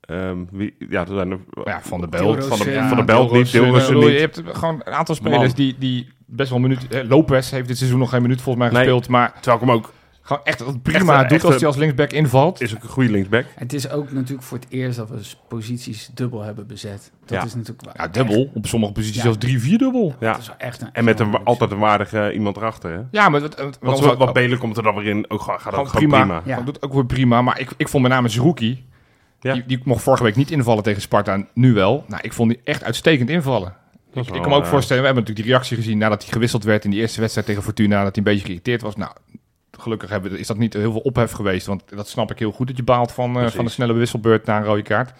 Ehm, wie, ja, er zijn er, Ja, Van de Belt. van de, ja, van de Belt niet, eh, niet. Je hebt gewoon een aantal spelers Man. die, die best wel een minuut... eh, Lopez heeft dit seizoen nog geen minuut volgens mij Nee. gespeeld, maar Terwijl ik hem ook Gewoon echt prima Echt een- doet echt als hij als linksback invalt. Is ook een goede linksback. Het is ook natuurlijk voor het eerst dat we s- posities dubbel hebben bezet. Dat Ja. is natuurlijk wel Ja, echt- dubbel. Op sommige posities Ja. zelfs drie, vier dubbel. Ja. Dat is wel echt een, En met een, altijd een waardige eh, iemand erachter. Hè? Ja, maar wat, wat, wat, wat, wat Belen komt er dan weer in. Ook, gewoon- gaat ook gewoon prima. prima. Ja. Gewoon doet ook weer prima. Maar ik, ik vond met name Zerouki, Ja. die, die mocht vorige week niet invallen tegen Sparta, nu wel. Nou, ik vond die echt uitstekend invallen. Ik kan me ook eh, voorstellen, we hebben natuurlijk die reactie gezien nadat hij gewisseld werd in die eerste wedstrijd tegen Fortuna, dat hij een beetje geïrriteerd was. Nou, gelukkig hebben, is dat niet heel veel ophef geweest, want dat snap ik heel goed dat je baalt van, Precies. van de snelle wisselbeurt na een rode kaart.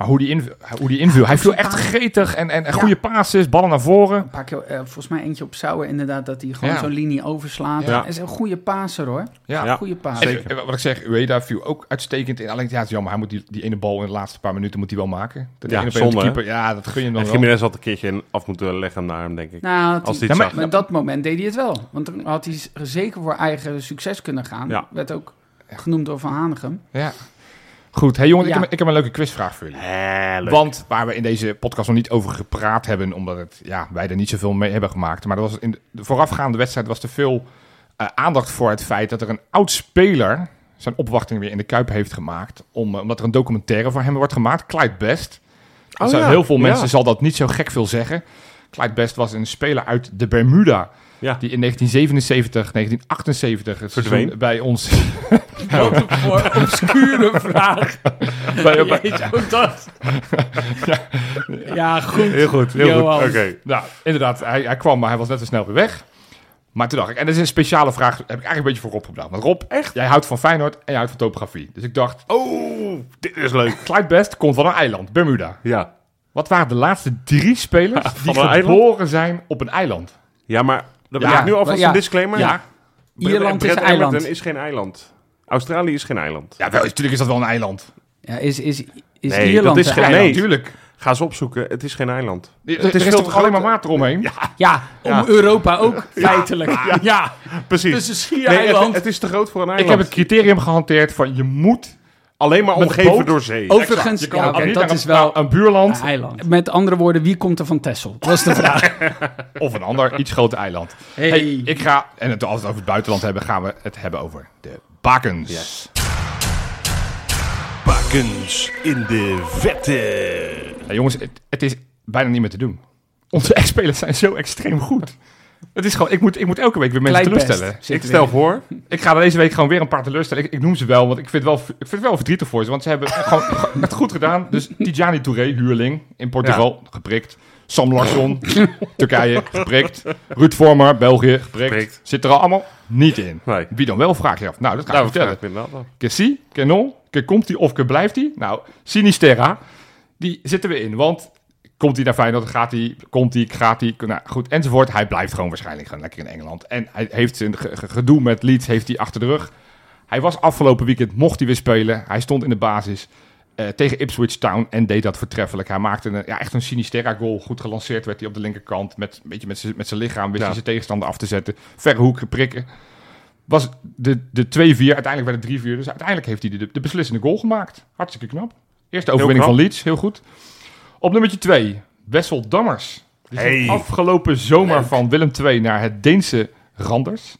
Maar hoe die, inv hoe die inviel, hij viel echt gretig en, en, en Ja. goede passes, ballen naar voren. Een paar keer, eh, volgens mij eentje op Sauer inderdaad, dat hij gewoon Ja. zo'n linie overslaat. Ja. Hij is een goede paser hoor. Ja. Ja. Goede paser. En, en wat ik zeg, Ueda viel ook uitstekend in. Alleen, ja, het is jammer, hij moet die, die ene bal in de laatste paar minuten moet hij wel maken. Dat Ja, zonde, keeper, ja, dat gun je hem dan En wel. Jiménez had een keertje af moeten leggen naar hem, denk ik. Nou, Als hij- maar op dat moment deed hij het wel. Want dan had hij zeker voor eigen succes kunnen gaan. Ja. Werd ook genoemd door Van Hanegem. Ja. Goed, hey jongens, Ja. ik, heb, ik heb een leuke quizvraag voor jullie. Leuk. Want waar we in deze podcast nog niet over gepraat hebben, omdat het, ja, wij er niet zoveel mee hebben gemaakt. Maar er was in de voorafgaande wedstrijd was er veel eh, aandacht voor het feit dat er een oud speler zijn opwachting weer in de Kuip heeft gemaakt. Om, eh, omdat er een documentaire van hem wordt gemaakt, Clyde Best. Oh zijn ja, heel veel ja. mensen zal dat niet zo gek veel zeggen. Clyde Best was een speler uit de Bermuda. Ja. Die in 1977, 1978 het Verdween. seizoen bij ons... Wat voor obscure vraag. bij, bij- Jeetje, ook dat. Ja, goed. Heel goed, heel Johan. goed. Oké. Nou, inderdaad, hij, hij kwam, maar hij was net zo snel weer weg. Maar toen dacht ik, en dat is een speciale vraag, heb ik eigenlijk een beetje voor Rob gedaan. Want Rob, Echt? jij houdt van Feyenoord en jij houdt van topografie. Dus ik dacht, Oh, dit is leuk. Clyde Best komt van een eiland, Bermuda. Ja. Wat waren de laatste drie spelers die een eiland? geboren zijn op een eiland? Ja, maar dan Ja, ik nu alvast ja. een disclaimer. Ja, Ierland is eiland. Is geen eiland. Australië is geen eiland. ja wel, natuurlijk is dat wel een eiland. Ja, is, is, is Nee, Ierland dat is een geen- eiland? nee. natuurlijk. Ga eens opzoeken. Het is geen eiland. Er, Het er is is, veel toch te alleen maar water omheen? Ja, om Ja. Europa ook, feitelijk. Ja, Precies. dus een Nee, het, schiereiland. het is te groot voor een Ik eiland. heb het criterium gehanteerd van je moet... alleen maar omgeven boot door zee. Overigens, Je kan ja, niet dat naar is een, wel een buurland een eiland. Met andere woorden, wie komt er van Texel? Dat is de vraag. of een ander iets groter eiland. Hey. Hey, ik ga, en het, als we het over het buitenland hebben, gaan we het hebben over de bakens. Yes. Bakens in de vette. Ja, jongens, het, het is bijna niet meer te doen. Onze ex-spelers zijn zo extreem goed. Het is gewoon, ik moet, ik moet elke week weer mensen Klein teleurstellen. best. Ik stel voor. Ik ga deze week gewoon weer een paar teleurstellen. Ik, ik noem ze wel, want ik vind, wel, ik vind het wel verdrietig voor ze. Want ze hebben gewoon het goed gedaan. Dus Tijani Touré, huurling in Portugal, geprikt. Sam Larsson, Turkije, geprikt. Ruud Vormer, België, geprikt. Geprikt. Zit er al allemaal niet in. Nee. Wie dan wel, vraag je af. Nou, dat ga ik Nou, vertellen. vraag ik me inderdaad af. Que si, que non, que komt hij of blijft hij? Nou, Sinisterra, die zitten we in. Want komt hij naar Feyenoord, gaat hij, komt hij, gaat hij, nou goed, enzovoort. Hij blijft gewoon waarschijnlijk gewoon lekker in Engeland. En hij heeft zijn ge- ge- gedoe met Leeds heeft hij achter de rug. Hij was afgelopen weekend, mocht hij weer spelen. Hij stond in de basis eh, tegen Ipswich Town en deed dat voortreffelijk. Hij maakte een, ja, echt een Sinisterra goal. Goed gelanceerd werd hij op de linkerkant. Met, een beetje met zijn- met zijn lichaam wist Ja. hij zijn tegenstander af te zetten. Verre hoek prikken was de, de 2-4, uiteindelijk werd het 3-4. Dus uiteindelijk heeft hij de, de beslissende goal gemaakt. Hartstikke knap. Eerste overwinning van Leeds, heel goed. Op nummertje 2, Wessel Dammers. Die Hey. afgelopen zomer van Willem II naar het Deense Randers.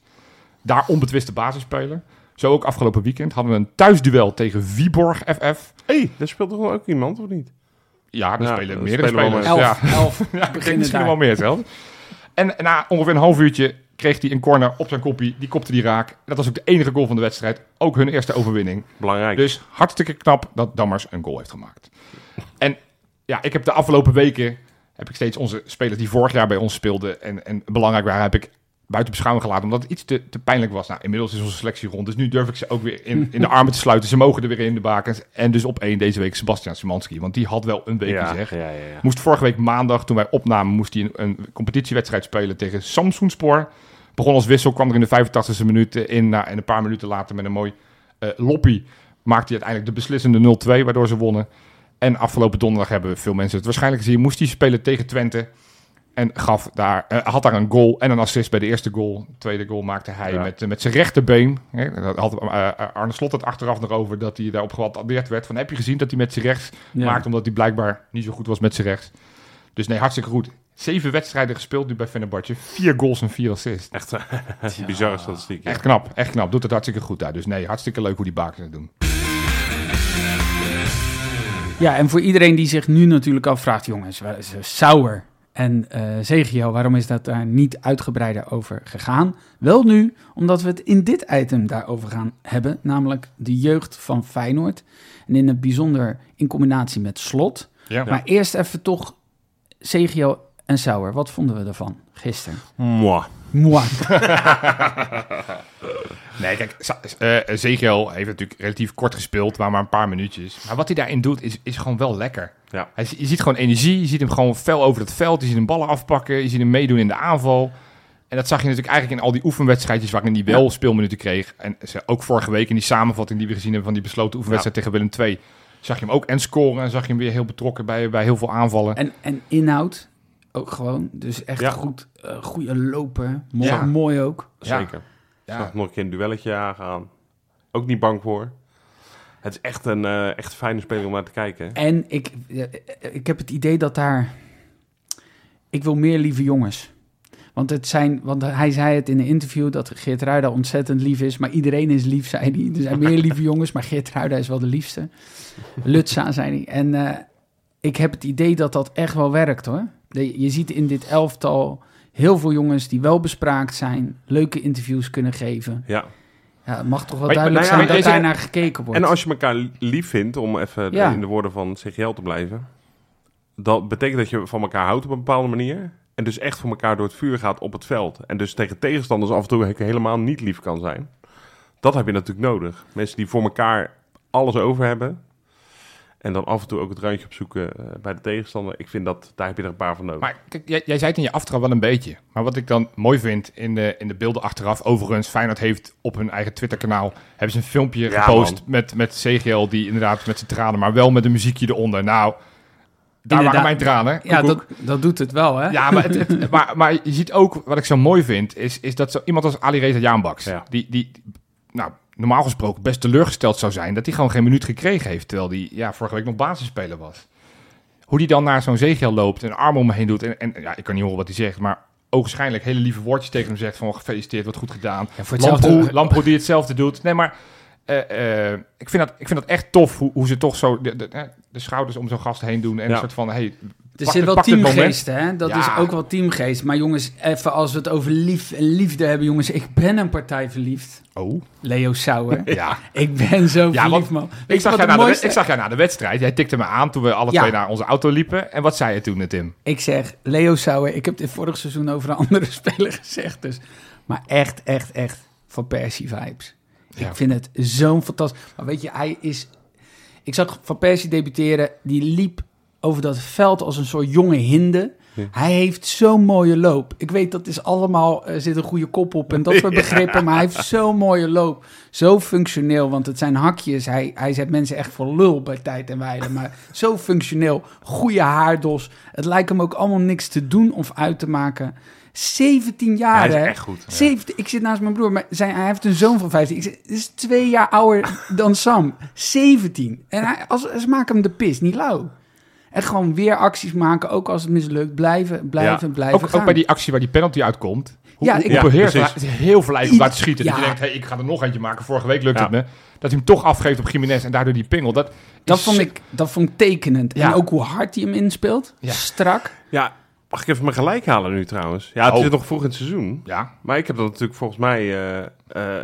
Daar onbetwiste basisspeler. Zo ook afgelopen weekend hadden we een thuisduel tegen Viborg FF. Hé, hey, daar speelt toch wel ook iemand, of niet? Ja, daar Ja, spelen meerdere spelen spelers. Elf, Ja. elf Ja, ik denk beginnen misschien daar. wel meer zelf. En na ongeveer een half uurtje kreeg hij een corner op zijn koppie. Die kopte die raak. Dat was ook de enige goal van de wedstrijd. Ook hun eerste overwinning. Belangrijk. Dus hartstikke knap dat Dammers een goal heeft gemaakt. En ja, ik heb de afgelopen weken... heb ik steeds onze spelers die vorig jaar bij ons speelden... en, en belangrijk waren, heb ik buiten beschouwing gelaten... omdat het iets te, te pijnlijk was. Nou, inmiddels is onze selectie rond. Dus nu durf ik ze ook weer in, in de armen te sluiten. Ze mogen er weer in de bakens. En dus op één deze week Sebastian Simanski. Want die had wel een weekje, ja, zeg. ja, ja, ja. Moest vorige week maandag, toen wij opnamen, moest hij een, een competitiewedstrijd spelen tegen Samsoenspoor. Begon als wissel, kwam er in de 85e minuut in. Nou, en een paar minuten later met een mooi eh, loppie maakte hij uiteindelijk de beslissende 0-2, waardoor ze wonnen. En afgelopen donderdag hebben veel mensen het waarschijnlijk gezien. Moest hij spelen tegen Twente. En gaf daar, eh, had daar een goal en een assist bij de eerste goal. De tweede goal maakte hij Ja. met, eh, met zijn rechterbeen. Hè, daar had eh, Arne Slot het achteraf nog over dat hij daarop geattendeerd werd. Van, heb je gezien dat hij met zijn rechts Ja. maakt omdat hij blijkbaar niet zo goed was met zijn rechts. Dus nee, hartstikke goed. Zeven wedstrijden gespeeld nu bij Fenerbahce. Vier goals en vier assists. Echt uh, bizarre statistiek. Echt knap, echt knap. Doet het hartstikke goed daar. Dus nee, hartstikke leuk hoe die bakers het doen. Ja, en voor iedereen die zich nu natuurlijk afvraagt, jongens, Sauer en uh, Zegio, waarom is dat daar niet uitgebreider over gegaan? Wel nu, omdat we het in dit item daarover gaan hebben, namelijk de jeugd van Feyenoord. En in het bijzonder in combinatie met Slot. Ja. Maar eerst even toch Zegio en Sauer. Wat vonden we ervan gisteren? Mwah. Nee, kijk, uh, Zegel heeft natuurlijk relatief kort gespeeld, maar maar een paar minuutjes. Maar wat hij daarin doet, is, is gewoon wel lekker. Ja. Hij, je ziet gewoon energie, je ziet hem gewoon fel over het veld, je ziet hem ballen afpakken, je ziet hem meedoen in de aanval. En dat zag je natuurlijk eigenlijk in al die oefenwedstrijdjes waarin hij wel speelminuten kreeg. En ook vorige week in die samenvatting die we gezien hebben van die besloten oefenwedstrijd tegen Willem II, zag je hem ook en scoren en zag je hem weer heel betrokken bij, bij heel veel aanvallen. En, en inhoud, ook gewoon. Dus echt Ja. goed, uh, goede loper. Mooi, Ja. mooi ook. Zeker. Ja. Zag nog een keer een duelletje aangaan. Ook niet bang voor. Het is echt een eh, echt fijne speler om naar te kijken. En ik, eh, ik heb het idee dat daar... Ik wil meer lieve jongens. Want, het zijn, want hij zei het in een interview dat Geert Ruida ontzettend lief is. Maar iedereen is lief, zei hij. Er zijn meer lieve jongens, maar Geert Ruida is wel de liefste. Lutza, zei hij. En eh, ik heb het idee dat dat echt wel werkt, hoor. Je ziet in dit elftal heel veel jongens die wel bespraakt zijn. Leuke interviews kunnen geven. Ja. Ja, het mag toch wel Maar- duidelijk nou ja, zijn dat daar naar gekeken wordt. En als je elkaar lief vindt, om even Ja. in de woorden van CGL te blijven, dat betekent dat je van elkaar houdt op een bepaalde manier. En dus echt voor elkaar door het vuur gaat op het veld. En dus tegen tegenstanders af en toe helemaal niet lief kan zijn. Dat heb je natuurlijk nodig. Mensen die voor elkaar alles over hebben. En dan af en toe ook het randje opzoeken eh, bij de tegenstander. Ik vind dat, daar heb je er een paar van nodig. Maar kijk, jij, jij zei het in je aftrap wel een beetje. Maar wat ik dan mooi vind in de, in de beelden achteraf... Overigens, Feyenoord heeft op hun eigen Twitterkanaal... hebben ze een filmpje Ja, gepost man. met, met CGL... die inderdaad met zijn tranen, maar wel met een muziekje eronder. Nou, daar Inderdaad. waren mijn tranen. ja, dat, dat doet het wel, hè? Ja, maar, het, het- maar, maar je ziet ook, wat ik zo mooi vind... is, is dat zo iemand als Ali Reza Jaanbaks... Ja. Die, die, nou, normaal gesproken best teleurgesteld zou zijn... dat hij gewoon geen minuut gekregen heeft... terwijl hij ja, vorige week nog basisspeler was. Hoe die dan naar zo'n zegel loopt en armen om me heen doet... en, en ja, ik kan niet horen wat hij zegt... maar ogenschijnlijk hele lieve woordjes tegen hem zegt... van gefeliciteerd, wat goed gedaan. Ja, voor hetzelfde- Lamproe, die hetzelfde doet. Nee, maar eh, eh, ik, vind dat, ik vind dat echt tof... hoe, hoe ze toch zo de, de, de schouders om zo'n gast heen doen... en Ja. een soort van... Hey, Er zit wel teamgeest, hè? Dat Ja. is ook wel teamgeest. Maar jongens, even als we het over lief en liefde hebben, jongens. Ik ben een partij verliefd. Oh, Leo Sauer. ja. ik ben zo Ja, verliefd, man. Ik zag, jou na de, mooiste- ik zag jou na de wedstrijd. Jij tikte me aan toen we alle Ja. twee naar onze auto liepen. En wat zei je toen, Tim? Ik zeg, Leo Sauer, ik heb dit vorig seizoen over een andere speler gezegd. Dus. Maar echt, echt, echt van Persie vibes. Ik vind het zo'n fantastisch. Maar weet je, hij is... Ik zag Van Persie debuteren. Die liep over dat veld als een soort jonge hinde. Ja. Hij heeft zo'n mooie loop. Ik weet, dat is allemaal... Er zit een goede kop op en dat soort begrippen. Maar hij heeft zo'n mooie loop. Zo functioneel, want het zijn hakjes. Hij, hij zet mensen echt voor lul bij tijd en wijle. Maar zo functioneel. Goede haardos. Het lijkt hem ook allemaal niks te doen of uit te maken. 17 jaar, Hij is hè? echt goed. 17, ik zit naast mijn broer, maar zijn, hij heeft een zoon van 15. Ik zeg, dit is twee jaar ouder dan Sam. 17. En hij, als, ze maken hem de pis, niet lauw. En gewoon weer acties maken, ook als het mislukt. Blijven, blijven, blijven Ook, gaan. ook bij die actie waar die penalty uitkomt. Hoe, Ja, ik- hoe Ja, beheerst precies. hij- het is heel verleidelijk om te schieten. Dat ja. je denkt, hey, ik ga er nog eentje maken. Vorige week lukte Ja. het me. Dat hij hem toch afgeeft op Jiménez en daardoor die pingel. Dat, dat, is- vond ik, dat vond ik tekenend. Ja. En ook hoe hard hij hem inspeelt. Ja. Strak. Ja, mag ik even mijn gelijk halen nu trouwens? Ja, het Oh. is nog vroeg in het seizoen. Ja, Maar ik heb dat natuurlijk volgens mij eh, eh,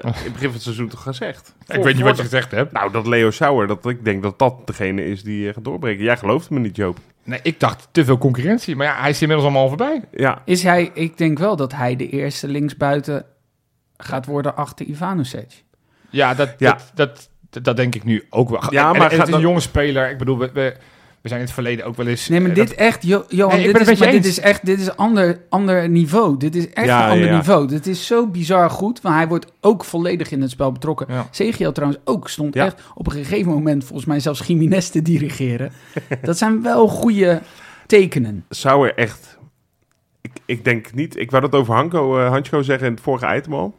in het begin van het seizoen toch gezegd. ik weet niet wat je gezegd hebt. Nou, dat Leo Sauer, dat ik denk dat dat degene is die eh, gaat doorbreken. Jij gelooft me niet, Joop. Nee, ik dacht te veel concurrentie. Maar ja, hij is inmiddels allemaal voorbij. Ja, Is hij, ik denk wel dat hij de eerste linksbuiten gaat worden achter Ivanovic. Ja, dat, Ja. Dat, dat, dat, dat denk ik nu ook wel. Ja, En- maar en, het gaat is een dat- jonge speler. Ik bedoel, we, we, we zijn in het verleden ook wel eens... Nee, maar eh, dit dat- echt, Jo- Johan, Nee, dit, is, maar dit is echt, dit is ander, ander niveau. Dit is echt Ja, een ander ja, niveau. Dit is zo bizar goed, want hij wordt ook volledig in het spel betrokken. Ja. CGL trouwens ook stond Ja. echt op een gegeven moment volgens mij zelfs Jiménez te dirigeren. dat zijn wel goede tekenen. Sauer echt... Ik, ik denk niet... Ik wou dat over Hanko, Hansko zeggen in het vorige item al.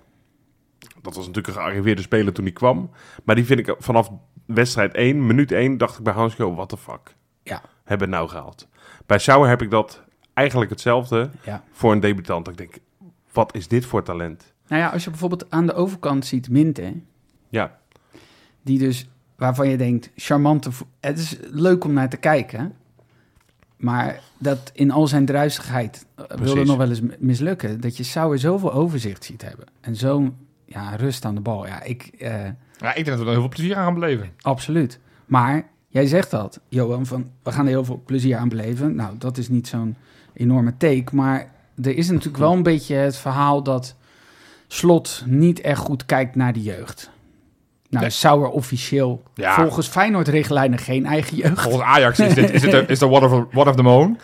Dat was natuurlijk een gearriveerde speler toen hij kwam. Maar die vind ik vanaf wedstrijd 1, minuut 1, dacht ik bij Hansko, what the fuck. Hebben nou gehaald. Bij Sauer heb ik dat eigenlijk hetzelfde Ja. voor een debutant. Ik denk, wat is dit voor talent? Nou ja, als je bijvoorbeeld aan de overkant ziet Minte, Ja, die dus, waarvan je denkt, charmante, het is leuk om naar te kijken, maar dat in al zijn druisigheid eh, wil Precies. er nog wel eens mislukken, dat je Sauer zoveel overzicht ziet hebben en zo'n ja, rust aan de bal. Ja, ik, eh, Ja, ik denk dat we er heel veel plezier aan gaan beleven. absoluut. Maar jij zegt dat, Johan, van we gaan er heel veel plezier aan beleven. Nou, dat is niet zo'n enorme take, maar er is natuurlijk wel een beetje het verhaal dat Slot niet echt goed kijkt naar de jeugd. Nou, Nee. Sauer officieel Ja. volgens Feyenoord-richtlijnen geen eigen jeugd. Volgens Ajax is dit, is dit, is dit one, of, one of the moon.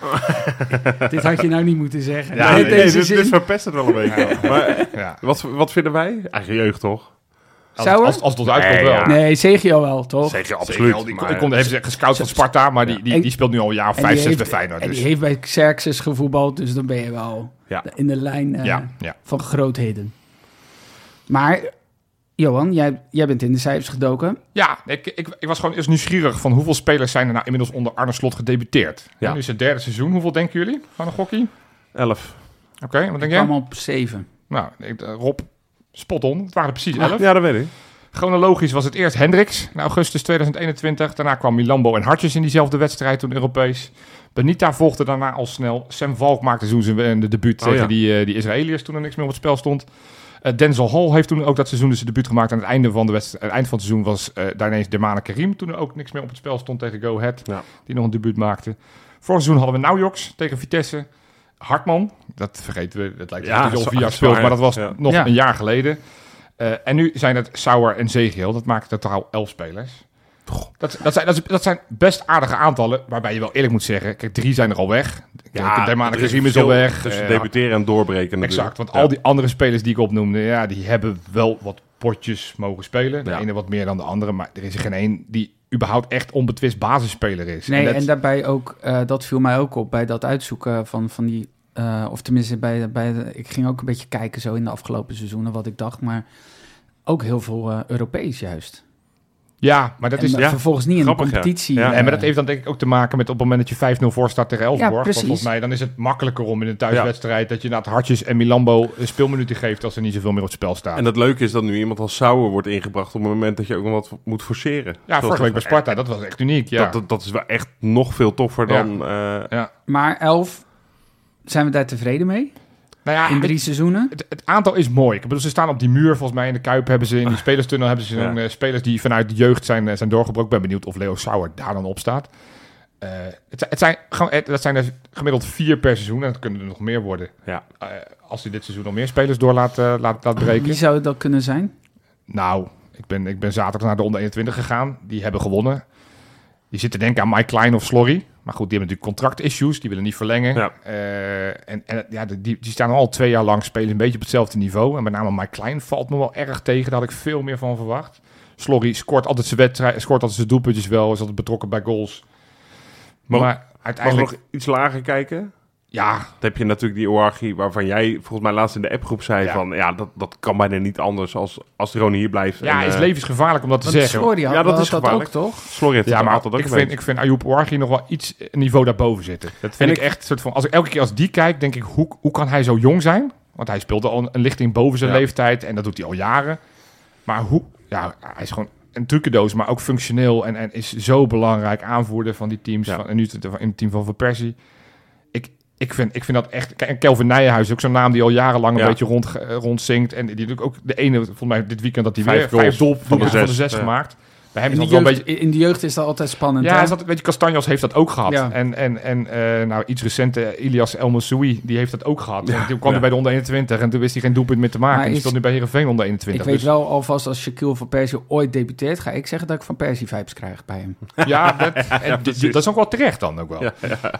Dit had je nou niet moeten zeggen. Ja, nee, deze dit, dit verpest het wel een beetje. Maar Ja. wat, wat vinden wij? Eigen jeugd, toch? Als, als, als het ons uitkomt Nee, wel. ja. Nee, Zegio wel, toch? Zeker, die, die kon, heeft gescout van Sparta, maar die, die, die speelt nu al een jaar of En vijf, die zes bij heeft- Feyenoord. En Dus. die heeft bij Xerxes gevoetbald, dus dan ben je wel Ja. in de lijn eh, Ja, ja. van grootheden. Maar, Johan, jij, jij bent in de cijfers gedoken. Ja, ik, ik, ik was gewoon eerst nieuwsgierig van hoeveel spelers zijn er nou inmiddels onder Arne Slot gedebuteerd. Ja. Nu is het derde seizoen. Hoeveel denken jullie? Van een gokkie? Elf. Oké, wat denk kwam jij? op zeven. Nou, ik, eh, Rob, spot on. Het waren precies elf. Ja, dat weet ik. Chronologisch was het eerst Hendricks in augustus 2021. Daarna kwam Milambo en Hartjes in diezelfde wedstrijd toen Europees. Benita volgde daarna al snel. Sam Valk maakte toen zijn eh, debuut Oh, tegen ja. die, eh, die Israëliërs toen er niks meer op het spel stond. Eh, Denzel Hall heeft toen ook dat seizoen dus zijn debuut gemaakt. Aan het einde van, de wedstrijd, het eind van het seizoen was eh, daar ineens Dermane Karim. Toen er ook niks meer op het spel stond tegen Go Ahead. Ja. Die nog een debuut maakte. Vorig seizoen hadden we Naujoks tegen Vitesse. Hartman, dat vergeten we. Dat lijkt Ja, jaar zwaar, speelt, maar dat was ja. nog Ja. een jaar geleden. Eh, en nu zijn het Sauer en Zegiel. Dat maakt totaal elf spelers. Dat, dat, zijn, dat, dat zijn best aardige aantallen, waarbij je wel eerlijk moet zeggen... Kijk, drie zijn er al weg. Ja, Dermane er is al weg. Tussen Eh, debuteren en doorbreken natuurlijk. Exact, want Ja. al die andere spelers die ik opnoemde, ja, die hebben wel wat potjes mogen spelen. De Ja. ene wat meer dan de andere, maar er is er geen één die überhaupt echt onbetwist basisspeler is. Nee, dat- en daarbij ook, eh, dat viel mij ook op bij dat uitzoeken van, van die... eh, of tenminste, bij, bij de, ik ging ook een beetje kijken zo in de afgelopen seizoenen wat ik dacht. Maar ook heel veel eh, Europees juist. Ja, maar dat en is... ja, vervolgens niet in de grappig, ja. competitie. Ja. eh, Nee, maar dat heeft dan denk ik ook te maken met op het moment dat je 5-0 voor staat tegen Elfsborg. want precies. volgens mij dan is het makkelijker om in een thuiswedstrijd dat je na het Hartjes en Milambo een speelminuten geeft als er niet zoveel meer op het spel staat. En het leuke is dat nu iemand als Sauer wordt ingebracht op het moment dat je ook nog wat moet forceren. ja, Zoals vorige week bij dat- Sparta, dat was echt uniek. Ja. Dat, dat, dat is wel echt nog veel toffer Ja. dan... eh, ja. Maar elf, zijn we daar tevreden mee? Nou ja, In het- drie seizoenen? Het, het aantal is mooi. Ik bedoel, ze staan op die muur. Volgens mij in de Kuip hebben ze in die spelerstunnel hebben ze Ja. zo'n, eh, spelers die vanuit de jeugd zijn, eh, zijn doorgebroken. Ik ben benieuwd of Leo Sauer daar dan op staat. Eh, het, zijn- het zijn, dat zijn er gemiddeld vier per seizoen. En dat kunnen er nog meer worden. Ja. Eh, als hij dit seizoen nog meer spelers door laat, eh, laat, laat breken. Wie zou dat kunnen zijn? Nou, ik ben, ik ben zaterdag naar de onder 21 gegaan. Die hebben gewonnen. Die zitten denken aan Mike Klein of Slorry. Maar goed, die hebben natuurlijk contractissues. Die willen niet verlengen. Ja. Eh, en en ja, die, die staan al twee jaar lang spelen een beetje op hetzelfde niveau. En met name Mike Klein valt me wel erg tegen. Daar had ik veel meer van verwacht. Slorry scoort altijd zijn wedstrijd, scoort altijd zijn doelpuntjes wel. Is altijd betrokken bij goals. Maar, Mag- Mag nog iets lager kijken? Ja, Dan heb je natuurlijk die Oarchi waarvan jij volgens mij laatst in de appgroep zei Ja. van... Ja, dat, dat kan bijna niet anders als, als Rone hier blijft. ja, en, is eh, levensgevaarlijk om dat te Want zeggen. Ja, dat is gevaarlijk. ook, toch? Ja, maar altijd ook ik vind, ik vind Ayoub Ouarghi nog wel iets een niveau daarboven zitten. Dat vind ik, ik- echt soort van... Als ik elke keer als die kijk, denk ik, hoe, hoe kan hij zo jong zijn? Want hij speelde al een, lichting boven zijn Ja. leeftijd en dat doet hij al jaren. Maar hoe... Ja, hij is gewoon een trucendoos, maar ook functioneel en, en is zo belangrijk aanvoerder van die teams. Ja. Van, en nu in het team van Van Persie. Ik, vind, ik vind dat echt... En Kelvin Nijenhuis is ook zo'n naam die al jarenlang een Ja. beetje rond, eh, rondzinkt. En die natuurlijk ook de ene, volgens mij dit weekend, dat hij Vijf weer goals vijf doel, van de van de zes, zes ja. gemaakt. Bij hem In is de, dat wel een beetje... jeugd, in de jeugd is dat altijd spannend. Ja, hè? is dat, weet je, Castanjos heeft dat ook gehad. Ja. En, en, en eh, nou, iets recente, Ilias El Moussoui, die heeft dat ook gehad. Ja, Toen kwam ja. hij bij de onder 21 en toen wist hij geen doelpunt meer te maken. Maar en die is- speelt nu bij Heerenveen onder 21. ik weet Dus- wel alvast als Shaquille van Persie ooit debuteert, ga ik zeggen dat ik van Persie vibes krijg bij hem. Ja, dat, en dat is ook wel terecht dan ook wel. Ja,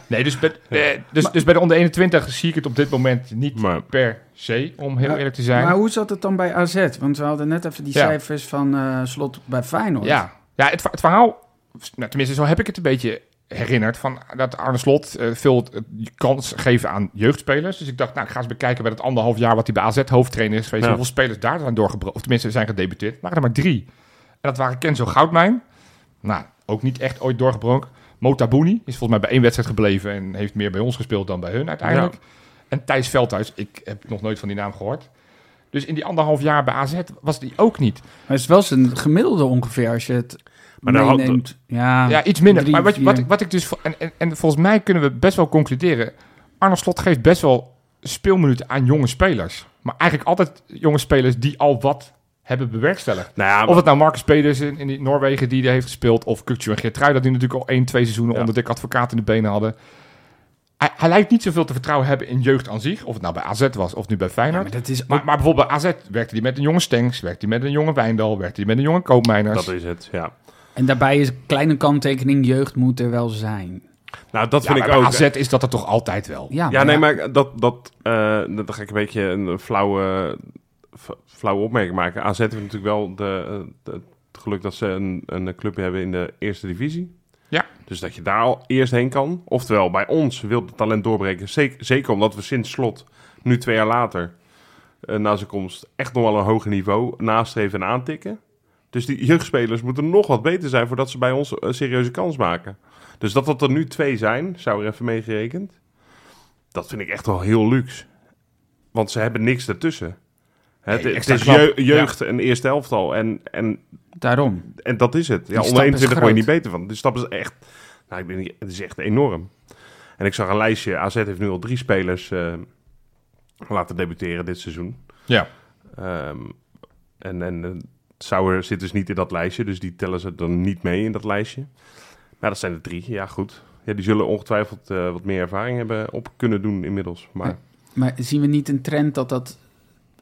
Nee, dus, bij- eh, dus, dus bij de onder 21 zie ik het op dit moment niet Maar- per se, om heel Ja, eerlijk te zijn. Maar hoe zat het dan bij AZ? Want we hadden net even die Ja. cijfers van eh, slot bij Feyenoord. Ja, ja het, het verhaal, nou, tenminste zo heb ik het een beetje herinnerd, van dat Arne Slot eh, veel eh, kans geven aan jeugdspelers. Dus ik dacht, nou, ik ga eens bekijken bij dat anderhalf jaar wat hij bij AZ hoofdtrainer is geweest, Ja. hoeveel spelers daar zijn doorgebroken, of tenminste zijn gedebuteerd. waren er maar drie. En dat waren Kenzo Goudmijn, nou, ook niet echt ooit doorgebroken. Motabuni is volgens mij bij één wedstrijd gebleven en heeft meer bij ons gespeeld dan bij hun uiteindelijk. En Thijs Veldhuis, ik heb nog nooit van die naam gehoord. Dus in die anderhalf jaar bij AZ was die ook niet. Maar het is wel zijn gemiddelde ongeveer als je het Maar meeneemt. Ja, Ja, iets minder. drie, maar wat, wat, ik- wat ik dus... En, en, en volgens mij kunnen we best wel concluderen... Arno Slot geeft best wel speelminuten aan jonge spelers. Maar eigenlijk altijd jonge spelers die al wat hebben bewerkstelligd. Nou ja, Of het nou Marcus Pedersen in die Noorwegen die er heeft gespeeld... of Kukcu en Geertrui, dat die natuurlijk al één, twee seizoenen... Ja. onder dik advocaat in de benen hadden. Hij, hij lijkt niet zoveel te vertrouwen hebben in jeugd aan zich. Of het nou bij AZ was of nu bij Ja, Feyenoord. maar dat is maar, bijvoorbeeld bij AZ werkte hij met een jonge Stengs... werkte hij met een jonge Wijndal... werkte hij met een jonge Koopmeiners. dat is het, ja. En daarbij is een kleine kanttekening, jeugd moet er wel zijn. Nou, dat Ja, vind maar ik bij ook. AZ is dat er toch altijd wel. Ja, Ja, nee, maar dat, dat, eh, dat dan ga ik een beetje een flauwe, opmerking maken. AZ heeft natuurlijk wel de, eh, de- het geluk dat ze een, een club hebben in de eerste divisie. Ja. Dus dat je daar al eerst heen kan. Oftewel, bij ons wil het talent doorbreken. Zeker, omdat we sinds slot, nu twee jaar later, eh, na zijn komst, echt nog wel een hoger niveau nastreven en aantikken. Dus die jeugdspelers moeten nog wat beter zijn voordat ze bij ons een serieuze kans maken. Dus dat dat er nu twee zijn, zou er even meegerekend. Dat vind ik echt wel heel luxe. Want ze hebben niks ertussen. Het, Nee, het extra is jeugd en eerste elftal. En, en, Daarom. en dat is het. Ja, onder is 21 word je niet beter van. De stap is echt... Nou, ik ben niet, het is echt enorm. En ik zag een lijstje. AZ heeft nu al drie spelers eh, laten debuteren dit seizoen. Ja. Ehm, en en eh, Sauer zit dus niet in dat lijstje. Dus die tellen ze dan niet mee in dat lijstje. Maar dat zijn er drie. Ja, goed. Ja, die zullen ongetwijfeld eh, wat meer ervaring hebben op kunnen doen inmiddels. Maar Ja. Maar zien we niet een trend dat dat...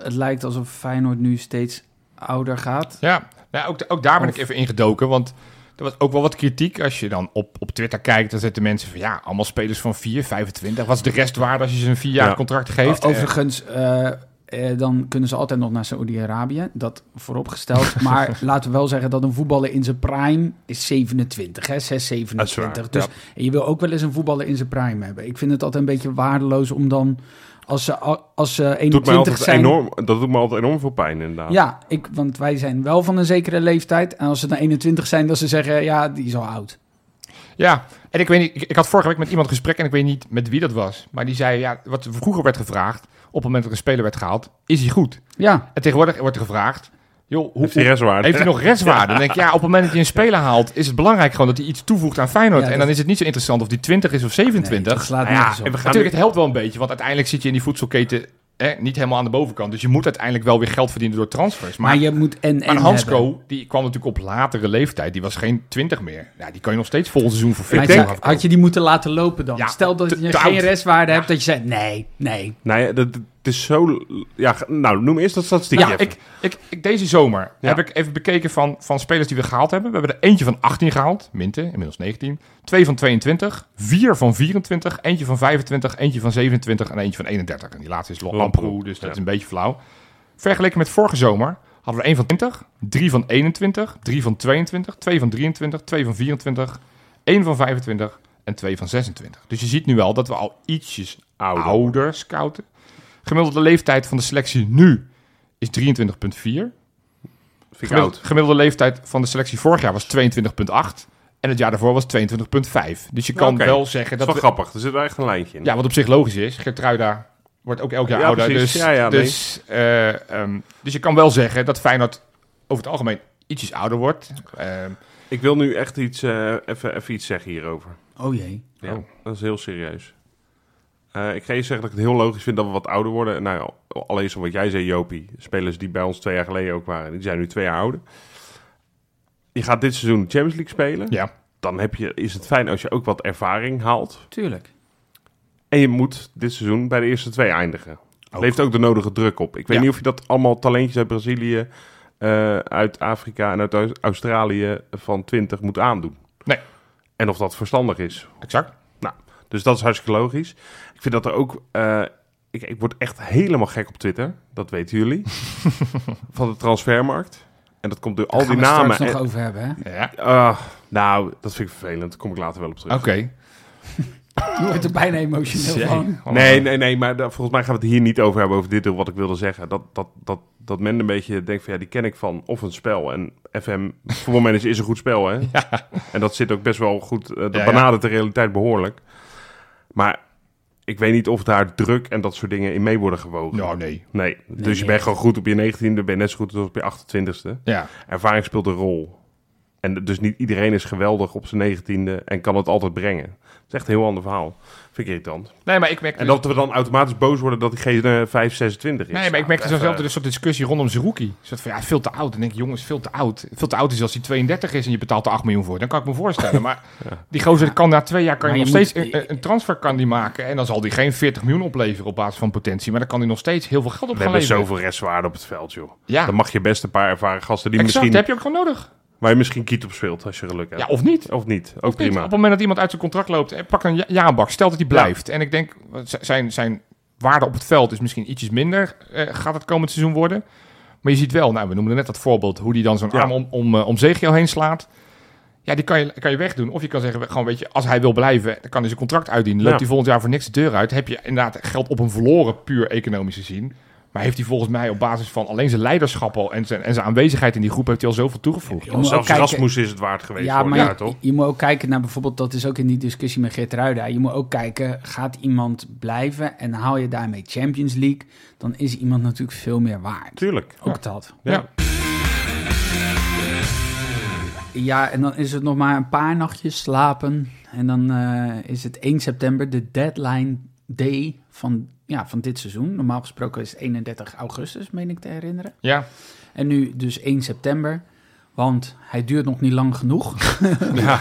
Het lijkt alsof Feyenoord nu steeds ouder gaat. Ja, nou, ook, ook daar ben Of- ik even ingedoken, want er was ook wel wat kritiek. Als je dan op, op Twitter kijkt, dan zetten mensen van ja, allemaal spelers van 4, 25. Wat is de restwaarde als je ze een vier jaar Ja. contract geeft? O- Overigens, eh, eh, dan kunnen ze altijd nog naar Saoedi-Arabië. Dat vooropgesteld. maar laten we wel zeggen dat een voetballer in zijn prime is 27, hè? 6, 27. Dat is Dus waar, en je wil ook wel eens een voetballer in zijn prime hebben. Ik vind het altijd een beetje waardeloos om dan, als ze, als ze doet mij 21 altijd zijn... enorm, dat doet me altijd enorm veel pijn inderdaad. Ja, ik, want wij zijn wel van een zekere leeftijd. En als ze dan 21 zijn, dat ze zeggen, ja, die is al oud. Ja, en ik weet niet, ik, ik had vorige week met iemand gesprek en ik weet niet met wie dat was. Maar die zei, ja, wat vroeger werd gevraagd, op het moment dat er een speler werd gehaald, is hij goed? Ja, En tegenwoordig wordt er gevraagd, joh, hoe, Heeft die restwaarde? Heeft hij nog restwaarde? Dan denk ik, ja, op het moment dat je een speler haalt, is het belangrijk gewoon dat hij iets toevoegt aan Feyenoord. Ja, en dan is het niet zo interessant of die 20 is of nee, 27. dat slaat Nou ja, nergens op. en we gaan Natuurlijk, het helpt wel een beetje, want uiteindelijk zit je in die voedselketen hè, niet helemaal aan de bovenkant. Dus je moet uiteindelijk wel weer geld verdienen door transfers. Maar, Maar je moet en maar en Hansco, hebben. die kwam natuurlijk op latere leeftijd. Die was geen 20 meer. Ja, die kan je nog steeds vol seizoen voor Maar 40 zeg, afkopen. had je die moeten laten lopen dan? Ja, Stel dat te- je te geen oud. restwaarde hebt, dat je zegt, nee, nee. Nee, dat, het is zo... Ja, nou, noem eerst dat statistiekje Ja, ik, ik, ik, deze zomer Ja. heb ik even bekeken van, van spelers die we gehaald hebben. We hebben er eentje van 18 gehaald, Minte, inmiddels 19. Twee van 22, vier van 24, eentje van 25, eentje van 27 en eentje van 31. En die laatste is Lamproe, Lamproe, dus dat ja. is een beetje flauw. Vergeleken met vorige zomer hadden we één van 20, drie van 21, drie van 22, twee van 23, twee van 24, één van 25 en twee van 26. Dus je ziet nu wel dat we al ietsjes Ouder. ouder scouten. Gemiddelde leeftijd van de selectie nu is 23,4. Vind ik Gemiddelde, gemiddelde leeftijd van de selectie vorig jaar was 22,8. En het jaar daarvoor was 22,5. Dus je kan wel zeggen Dat dat... is we- wel grappig. Er zit wel echt een lijntje in. ja, wat op zich logisch is. Gertruida wordt ook elk jaar Ja, ouder. precies. Dus, Ja, ja, nee. dus, eh, ehm, dus je kan wel zeggen dat Feyenoord over het algemeen ietsjes ouder wordt. Ehm, Ik wil nu echt iets, eh, even, even iets zeggen hierover. Oh jee. Ja, Oh. dat is heel serieus. Eh, ik ga je zeggen dat ik het heel logisch vind dat we wat ouder worden. Nou, allereerst om wat jij zei, Jopie. Spelers die bij ons twee jaar geleden ook waren, die zijn nu twee jaar ouder. Je gaat dit seizoen de Champions League spelen. ja. Dan heb je, is het fijn als je ook wat ervaring haalt. Tuurlijk. En je moet dit seizoen bij de eerste twee eindigen. Ook. Leeft ook de nodige druk op. Ik weet Ja. niet of je dat allemaal talentjes uit Brazilië, eh, uit Afrika en uit Aus- Australië van 20 moet aandoen. Nee. En of dat verstandig is. Exact. Dus dat is hartstikke logisch. Ik vind dat er ook. eh, ik, ik word echt helemaal gek op Twitter. Dat weten jullie. van de transfermarkt. En dat komt door al Daar die gaan we namen. straks nog over hebben, hè? Ja. Ah, nou, dat vind ik vervelend. Daar kom ik later wel op terug. Oké. Je wordt er bijna emotioneel van. Oh, Nee, nee, nee, maar volgens mij gaan we het hier niet over hebben, over dit deel wat ik wilde zeggen. Dat, dat, dat, dat men een beetje denkt van ja, die ken ik van of een spel. En FM voetbalmanager is een goed spel, hè? En dat zit ook best wel goed, eh, dat Ja, ja. benadert de realiteit behoorlijk. Maar ik weet niet of daar druk en dat soort dingen in mee worden gewogen. Nou, nee. Nee, dus Nee, je bent gewoon goed op je 19e, ben je net zo goed als op je 28e. Ja. Ervaring speelt een rol. En dus niet iedereen is geweldig op zijn 19e en kan het altijd brengen. Dat is echt een heel ander verhaal. Vind ik irritant. Nee, maar ik merk... En dat we dan automatisch boos worden dat diegene 5, 26 is. Nee, maar ik merkte zo zelf even- een soort discussie rondom Zerouki. Een soort van, ja, veel te oud. Dan denk ik, jongens, veel te oud. Veel te oud is als hij 32 is en je betaalt er 8 miljoen voor. Dan kan ik me voorstellen. Maar die gozer kan na twee jaar kan je nog steeds een, een transfer kan die maken. En dan zal die geen 40 miljoen opleveren op basis van potentie. Maar dan kan hij nog steeds heel veel geld op We gaan hebben leveren. zoveel restwaarde op het veld, joh. Ja, Dan mag je best een paar ervaren gasten die exact. misschien, Dat heb je ook gewoon nodig. Waar je misschien kiet op speelt als je geluk hebt. Ja, of niet. Of niet, ook Of niet. prima. Op het moment dat iemand uit zijn contract loopt, eh, pak een ja- jaarbak. Stel dat hij blijft. En ik denk, zijn, zijn waarde op het veld is misschien ietsjes minder. eh, gaat het komend seizoen worden. Maar je ziet wel, nou, we noemden net dat voorbeeld, hoe die dan zo'n Ja. arm om, om, eh, om Zegio heen slaat. Ja, die kan je, kan je wegdoen. Of je kan zeggen, gewoon weet je, als hij wil blijven, dan kan hij zijn contract uitdienen. Loopt Ja. hij volgend jaar voor niks de deur uit. Heb je inderdaad geld op hem verloren, puur economisch gezien. Maar heeft hij volgens mij op basis van alleen zijn leiderschap al en zijn, en zijn aanwezigheid in die groep, heeft hij al zoveel toegevoegd. Ook Zelfs kijken- Rasmus is het waard geweest Ja, maar jaar, toch? je moet ook kijken naar bijvoorbeeld, dat is ook in die discussie met Geert Ruida. Je moet ook kijken, gaat iemand blijven en haal je daarmee Champions League, dan is iemand natuurlijk veel meer waard. Tuurlijk. Ook dat. Ja. Ja, en dan is het nog maar een paar nachtjes slapen. En dan eh, is het 1 september, de deadline day van, ja, van dit seizoen. Normaal gesproken is het 31 augustus, meen ik te herinneren. Ja, En nu dus 1 september, want hij duurt nog niet lang genoeg. Ja.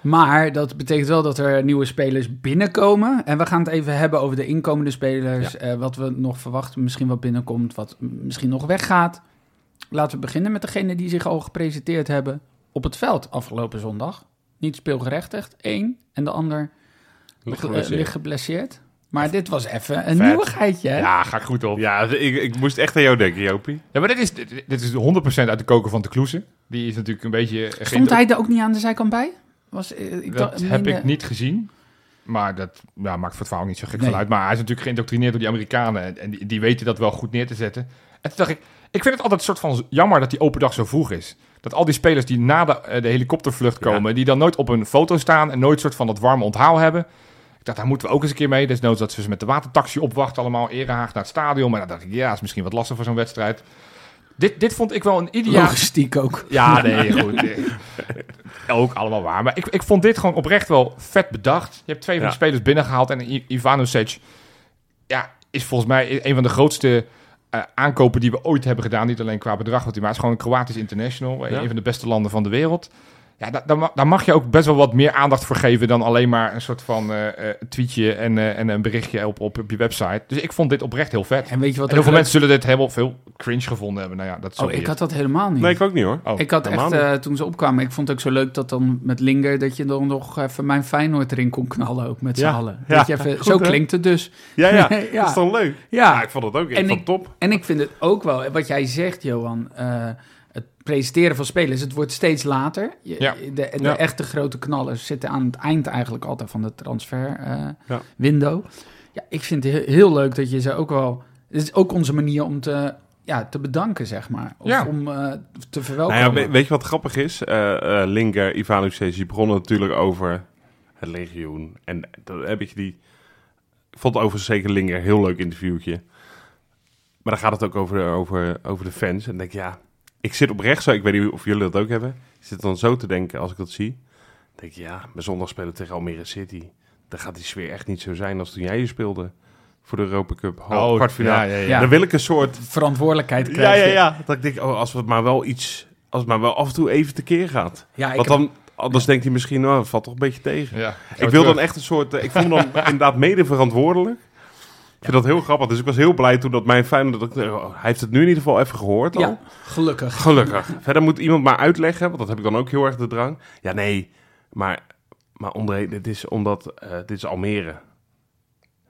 Maar dat betekent wel dat er nieuwe spelers binnenkomen. En we gaan het even hebben over de inkomende spelers. eh, wat we nog verwachten, misschien wat binnenkomt, wat misschien nog weggaat. Laten we beginnen met degene die zich al gepresenteerd hebben op het veld afgelopen zondag. Niet speelgerechtigd, één. En de ander Ligt eh, geblesseerd. Maar dit was even een Vet. nieuwigheidje, hè? ja ga ik goed op. Ja, ik, ik moest echt aan jou denken, Jopie. Ja, maar dit is, dit, dit is 100% uit de koker van de Kloeze. Die is natuurlijk een beetje... Stond hij er ook niet aan de zijkant bij? Was, eh, ik Dat dacht- heb ik niet gezien. Maar dat ja, maakt voor het verhaal niet zo gek Nee. van uit. Maar hij is natuurlijk geïndoctrineerd door die Amerikanen. En- die, die weten dat wel goed neer te zetten. En toen dacht ik... Ik vind het altijd een soort van jammer dat die open dag zo vroeg is. Dat al die spelers die na de, eh, de helikoptervlucht Ja. komen... die dan nooit op een foto staan... en nooit soort van dat warme onthaal hebben... Ik dacht, daar moeten we ook eens een keer mee. Desnoods dat ze ze met de watertaxi opwachten allemaal. Erehaag naar het stadion. Maar dan dacht ik, ja, is misschien wat lastig voor zo'n wedstrijd. Dit, dit vond ik wel een ideaal... Logistiek ook. Ja, nee, goed. Eh, Ook allemaal waar. Maar ik, ik vond dit gewoon oprecht wel vet bedacht. Je hebt twee van Ja. die spelers binnengehaald. En Ivanovic ja, is volgens mij een van de grootste eh, aankopen die we ooit hebben gedaan. Niet alleen qua bedrag, wat hij maar is gewoon een Kroatisch international. Ja. Een van de beste landen van de wereld. Ja, da- daar, ma- daar mag je ook best wel wat meer aandacht voor geven dan alleen maar een soort van eh, eh, tweetje en, eh, en een berichtje op, op, op je website. Dus ik vond dit oprecht heel vet. En weet je wat En heel veel mensen zullen dit helemaal veel cringe gevonden hebben. Nou ja, dat is Oh, ik had dat helemaal niet. Nee, ik ook niet hoor. Oh, ik had echt, eh, toen ze opkwamen, ik vond het ook zo leuk dat dan met Linger, dat je dan nog even mijn Feyenoord erin kon knallen ook met z'n Ja, allen. ja, Dat je even, goed, zo hè? klinkt het dus. Ja, ja, Ja. dat is dan leuk. Ja. Ja, ik vond het ook. Ik En vond ik- het top. En ik vind het ook wel, wat jij zegt Johan, eh, presenteren van spelers, het wordt steeds later. Je- Ja. De, de Ja. echte grote knallers zitten aan het eind eigenlijk altijd van de transfer eh, Ja. window. Ja, ik vind het he- heel leuk dat je ze ook wel... Het is ook onze manier om te, ja, te bedanken, zeg maar. Of Ja. om eh, te Nou verwelkomen. ja, we- weet je wat grappig is? Eh eh Linker, Ivanovic, die begonnen natuurlijk over het legioen. En dan heb je die... Ik vond overigens zeker Linker een heel leuk interviewtje. Maar dan gaat het ook over, over, over de fans. En denk ik, ja, ik zit oprecht zo... Ik weet niet of jullie dat ook hebben. Ik zit dan zo te denken als ik dat zie. Dan denk ik, ja, bij zondag spelen tegen Almere City. Dan gaat die sfeer echt niet zo zijn als toen jij hier speelde. Voor de Europa Cup half, kwartfinale. ja, ja, ja. Ja. Dan wil ik een soort Verantwoordelijkheid ja, krijg ja, je. ja. Dat ik denk, oh, als het maar wel iets, als het maar wel af en toe even tekeer gaat. Ja, ik Want heb- dan, anders denkt hij misschien, oh, valt toch een beetje tegen. Ja. Ik wil dan echt een soort, eh, ik voel me dan inderdaad mede verantwoordelijk. Ik vind dat heel grappig. Dus ik was heel blij toen dat mijn Feyenoord, dat ik, oh, hij heeft het nu in ieder geval even gehoord al. Ja, gelukkig. Gelukkig. Verder moet iemand maar uitleggen, want dat heb ik dan ook heel erg de drang. Ja, nee, maar, maar André, dit is omdat, eh, dit is Almere.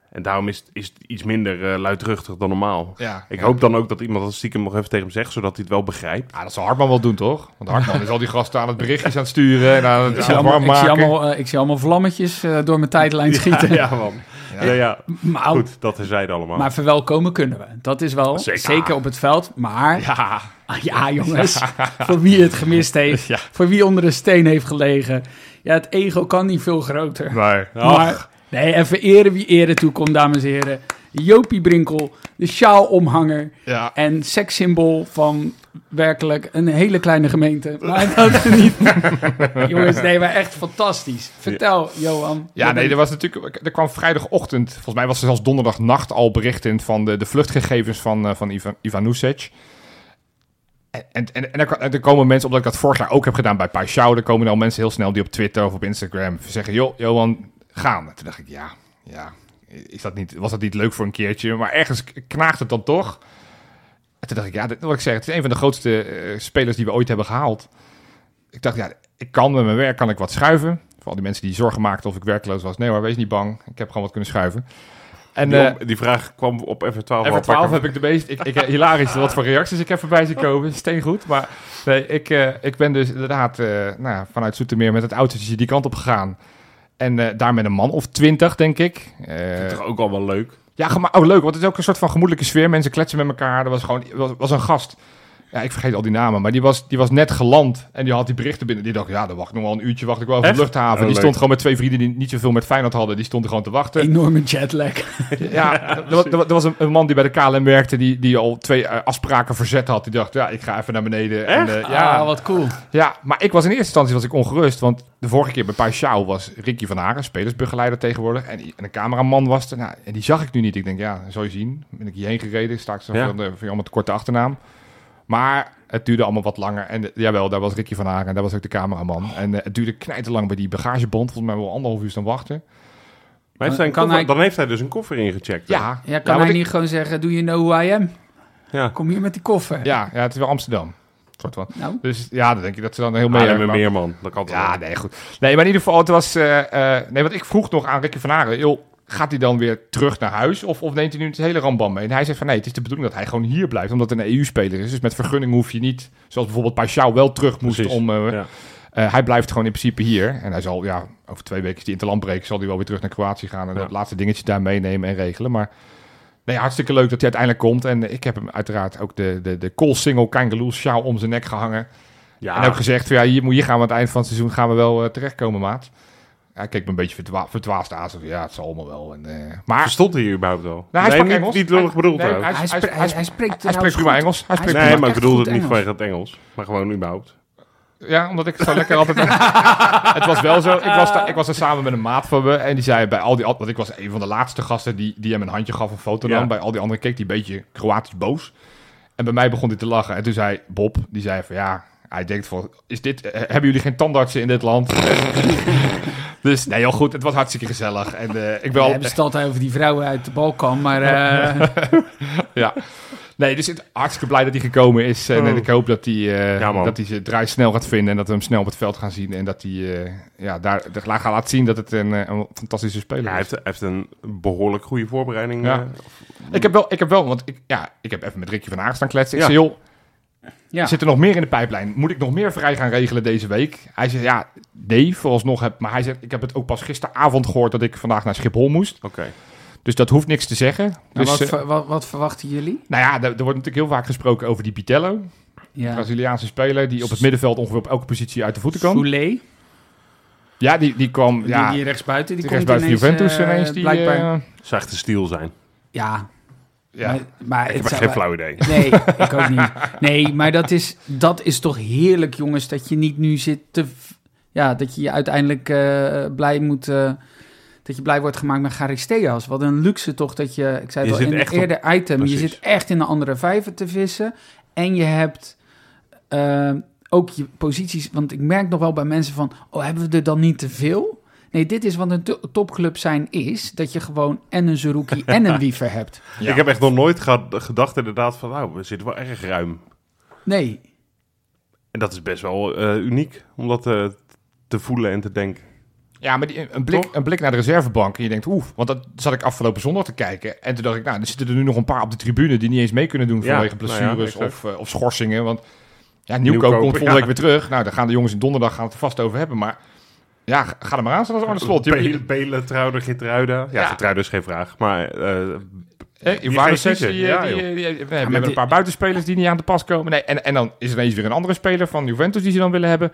En daarom is, het- is het iets minder eh, luidruchtig dan normaal. Ja. Ik Ja. hoop dan ook dat iemand dat stiekem nog even tegen hem zegt, zodat hij het wel begrijpt. Ja, dat zal Hartman wel doen, toch? Want Hartman is al die gasten aan het berichtjes aan het sturen en aan het, Ik zie, allemaal, warm ik, zie maken. allemaal, eh, ik zie allemaal vlammetjes eh, door mijn tijdlijn schieten. Ja, man. Ja, ja. Maar, Goed, dat zij allemaal. maar verwelkomen kunnen we. Dat is wel Zeker. zeker, op het veld. Maar ja, Ja, jongens, voor wie het gemist heeft, Ja. voor wie onder een steen heeft gelegen. Ja, het ego kan niet veel groter. maar... Maar nee, even eren wie ere toekomt, dames en heren. Jopie Brinkel, de sjaalomhanger Ja. en sekssymbool van werkelijk een hele kleine gemeente. Maar dat niet... Jongens, nee, maar echt fantastisch. Vertel, Johan. Ja, nee, er was natuurlijk. Er kwam vrijdagochtend, volgens mij was er zelfs donderdagnacht al berichten van de, de vluchtgegevens van, eh, van Ivan, Ivanusic. En, en, en, en er, er komen mensen, omdat ik dat vorig jaar ook heb gedaan bij Paixão, er komen al mensen heel snel die op Twitter of op Instagram zeggen: Joh, Johan, gaan. En toen dacht ik: Ja, ja, is dat niet, was dat niet leuk voor een keertje? Maar ergens knaagt het dan toch. En toen dacht ik: Ja, dit, wat ik zeg, het is een van de grootste eh, spelers die we ooit hebben gehaald. Ik dacht: Ja, ik kan met mijn werk kan ik wat schuiven. Voor al die mensen die zorgen maakten of ik werkloos was. Nee hoor, wees niet bang. Ik heb gewoon wat kunnen schuiven. En die, eh die vraag kwam op F12 al Even 12 pakken. heb ik de meest... Ik, ik, hilarisch wat voor reacties ik heb voorbij zien komen. Steen goed. Maar nee, ik, eh, ik ben dus inderdaad nou, vanuit Zoetermeer met het autootje die kant op gegaan. En eh, daar met een man of twintig, denk ik. Eh, Toch ook al wel leuk. ja, gema- oh, leuk, want het is ook een soort van gemoedelijke sfeer. Mensen kletsen met elkaar. Er was gewoon was, was een gast. Ja, ik vergeet al die namen, maar die was, die was net geland. En die had die berichten binnen. Die dacht, ja, dan wacht ik nog wel een uurtje, wacht ik wel op de luchthaven. Oh, die stond gewoon met twee vrienden die niet zoveel met Feyenoord hadden. Die stonden gewoon te wachten. Enorme jetlag. Ja, er, was- er was- er was een, een man die bij de KLM werkte, die, die al twee eh, afspraken verzet had. Die dacht, ja, ik ga even naar beneden. En, eh, ja, Ah, wat cool. ja, maar ik was in eerste instantie was ik ongerust. Want de vorige keer bij Paixão was Ricky van Haren, spelersbegeleider tegenwoordig. En, die- en een cameraman was er. Nou, en die zag ik nu niet. Ik denk, ja, zal je zien. Ben ik hierheen gereden, sta ik zo Ja. van, de, van allemaal te korte achternaam. Maar het duurde allemaal wat langer. En jawel, daar was Ricky van Haren en daar was ook de cameraman. En eh, het duurde knijterlang bij die bagageband. Volgens mij wel anderhalf uur staan wachten. Maar heeft hij een Kan koffer- hij- Dan heeft hij dus een koffer ingecheckt. hè? Ja, Ja, kan want hij ik- niet gewoon zeggen, do you know who I am? Ja. Kom hier met die koffer. Ja, ja, het is wel Amsterdam. Soort van. Nou, Dus ja, dan denk ik dat ze dan heel mee Haarlem hebben. en maar- Meerman. Dat kan Ja, wel. nee, goed. Nee, maar in ieder geval, het was... eh, eh, nee, want ik vroeg nog aan Ricky van Haren... Joh, gaat hij dan weer terug naar huis? Of, of neemt hij nu het hele rambam mee? En hij zegt van nee, het is de bedoeling dat hij gewoon hier blijft. Omdat het een EU-speler is. Dus met vergunning hoef je niet... Zoals bijvoorbeeld Paixão wel terug moest Precies. om... eh, Ja. eh, hij blijft gewoon in principe hier. En hij zal, ja, over twee weken is die interland breken... zal hij wel weer terug naar Kroatië gaan... en Ja. dat laatste dingetje daar meenemen en regelen. Maar nee, hartstikke leuk dat hij uiteindelijk komt. En ik heb hem uiteraard ook de, de, de Cole Single Kangaloo sjaal om zijn nek gehangen. Ja. En ook gezegd, van, ja, hier, moet- hier gaan we aan het eind van het seizoen gaan we wel eh, terechtkomen, maat. Hij keek me een beetje verdwa verdwaasd aan. Zo van, ja, het zal allemaal wel. En, eh, maar Verstond hij überhaupt wel? Nou, hij nee, sprak niet, Engels. niet lullig Hij- bedoeld nee, hij, hij- spre- hij- hij, hij spreekt hij spreekt prima. Engels. Hij spreekt Nee, spreekt maar ik bedoelde het niet vanwege het Engels. Maar gewoon überhaupt. Ja, omdat ik zo lekker altijd... het was wel zo. Ik was, daar, ik was er samen met een maat van me. En die zei bij al die... Want ik was een van de laatste gasten die, die hem een handje gaf, een foto Ja. nam. Bij al die anderen keek die een beetje Kroatisch boos. En bij mij begon hij te lachen. En toen zei Bob, die zei van ja... Hij denkt van, is dit, eh, hebben jullie geen tandartsen in dit land? dus nee, heel goed. Het was hartstikke gezellig. En eh, ik ben We al, hebben altijd over die vrouwen uit de Balkan, maar eh, ja. Nee, dus het, hartstikke blij dat hij gekomen is. En, Oh. ik hoop dat hij, eh, Ja, man. dat hij zijn draai snel gaat vinden. En dat we hem snel op het veld gaan zien. En dat hij eh, ja, daar, daar gaat laten zien dat het een, een fantastische speler Ja, hij is. heeft, hij heeft een behoorlijk goede voorbereiding. Ja. Ik heb wel, ik heb wel, want ik, ja, ik heb even met Ricky van Haag staan kletsen. Ik Ja. zei, joh, ja. zit er nog meer in de pijplijn? Moet ik nog meer vrij gaan regelen deze week? Hij zegt, ja, nee, vooralsnog heb... Maar hij zegt, ik heb het ook pas gisteravond gehoord dat ik vandaag naar Schiphol moest. Oké. Dus dat hoeft niks te zeggen. Nou, Dus, wat, eh, ver- wat, wat verwachten jullie? nou ja, er, er wordt natuurlijk heel vaak gesproken over die Pitello. Ja. Braziliaanse speler die op het middenveld ongeveer op elke positie uit de voeten kan. Soulet, Ja, die, die kwam... Ja, die, die rechtsbuiten, die, die komt rechts buiten ineens, Juventus eh, ineens. Die, blijkbaar. eh, Zou echt een stiel zijn. ja, ja. maar, maar Ik het heb zou- geen flauw idee. Nee, ik ook niet. Nee, maar dat is, dat is toch heerlijk, jongens, dat je niet nu zit te... Ja, dat je je uiteindelijk eh, blij moet... eh, dat je blij wordt gemaakt met Charisteas. Wat een luxe toch dat je... Ik zei Je het al in een op- eerder item. Je zit echt in een andere vijver te vissen. En je hebt eh, ook je posities... Want ik merk nog wel bij mensen van... Oh, hebben we er dan niet te veel? Nee, dit is wat een to- topclub zijn is. Dat je gewoon en een Zerouki en een Wiever hebt. Ja. Ik heb echt nog nooit ge- gedacht inderdaad van, nou, we zitten wel erg ruim. Nee, En dat is best wel eh, uniek om dat eh, te voelen en te denken. Ja, maar die, een, blik, een blik naar de reservebank en je denkt, oeh, want dat zat ik afgelopen zondag te kijken. En toen dacht ik, nou, er zitten er nu nog een paar op de tribune die niet eens mee kunnen doen Ja, vanwege nou ja, blessures of, eh, of schorsingen. Want ja, Nieuwkoop komt volgende ja. week weer terug. Nou, daar gaan de jongens in donderdag gaan het er vast over hebben. Maar ja, ga- er maar aan staan als Arne Slot. Je, Belen, Belen, Trouwder, Gitruida. Ja, Ja. Gitruida is geen vraag. Maar eh Eh, Die eh, ja, die, joh. eh, die- we hebben een paar buitenspelers die niet aan te pas komen. Nee, en, en dan is er ineens weer een andere speler van Juventus die ze dan willen hebben.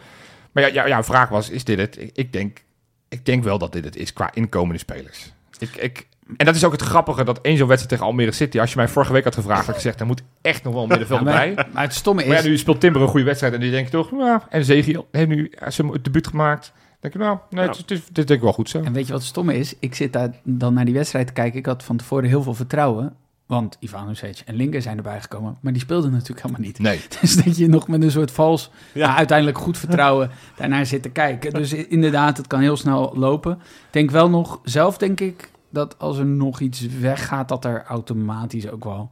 Maar ja, ja, ja, vraag was, is dit het? Ik, ik, denk, ik denk wel dat dit het is qua inkomende spelers. Ik, ik, en dat is ook het grappige, dat één zo'n wedstrijd tegen Almere City... als je mij vorige week had gevraagd, had ik gezegd... er moet echt nog wel een middenveld Ja, bij. maar, het stomme Maar ja, is, nu speelt Timber een goede wedstrijd en die denk je toch... Ja, en Zegiel heeft nu zijn debuut gemaakt. Dan denk je, nou, nee, het, is- het is, dit denk ik wel goed zo. en weet je wat het stomme is? Ik zit daar dan naar die wedstrijd te kijken. Ik had van tevoren heel veel vertrouwen. Want Ivanovic en Linker zijn erbij gekomen. Maar die speelden natuurlijk helemaal niet. Nee. Dus dat je nog met een soort vals, Ja. maar uiteindelijk goed vertrouwen daarnaar zit te kijken. Dus inderdaad, het kan heel snel lopen. Ik denk wel nog, zelf denk ik, dat als er nog iets weggaat, dat er automatisch ook wel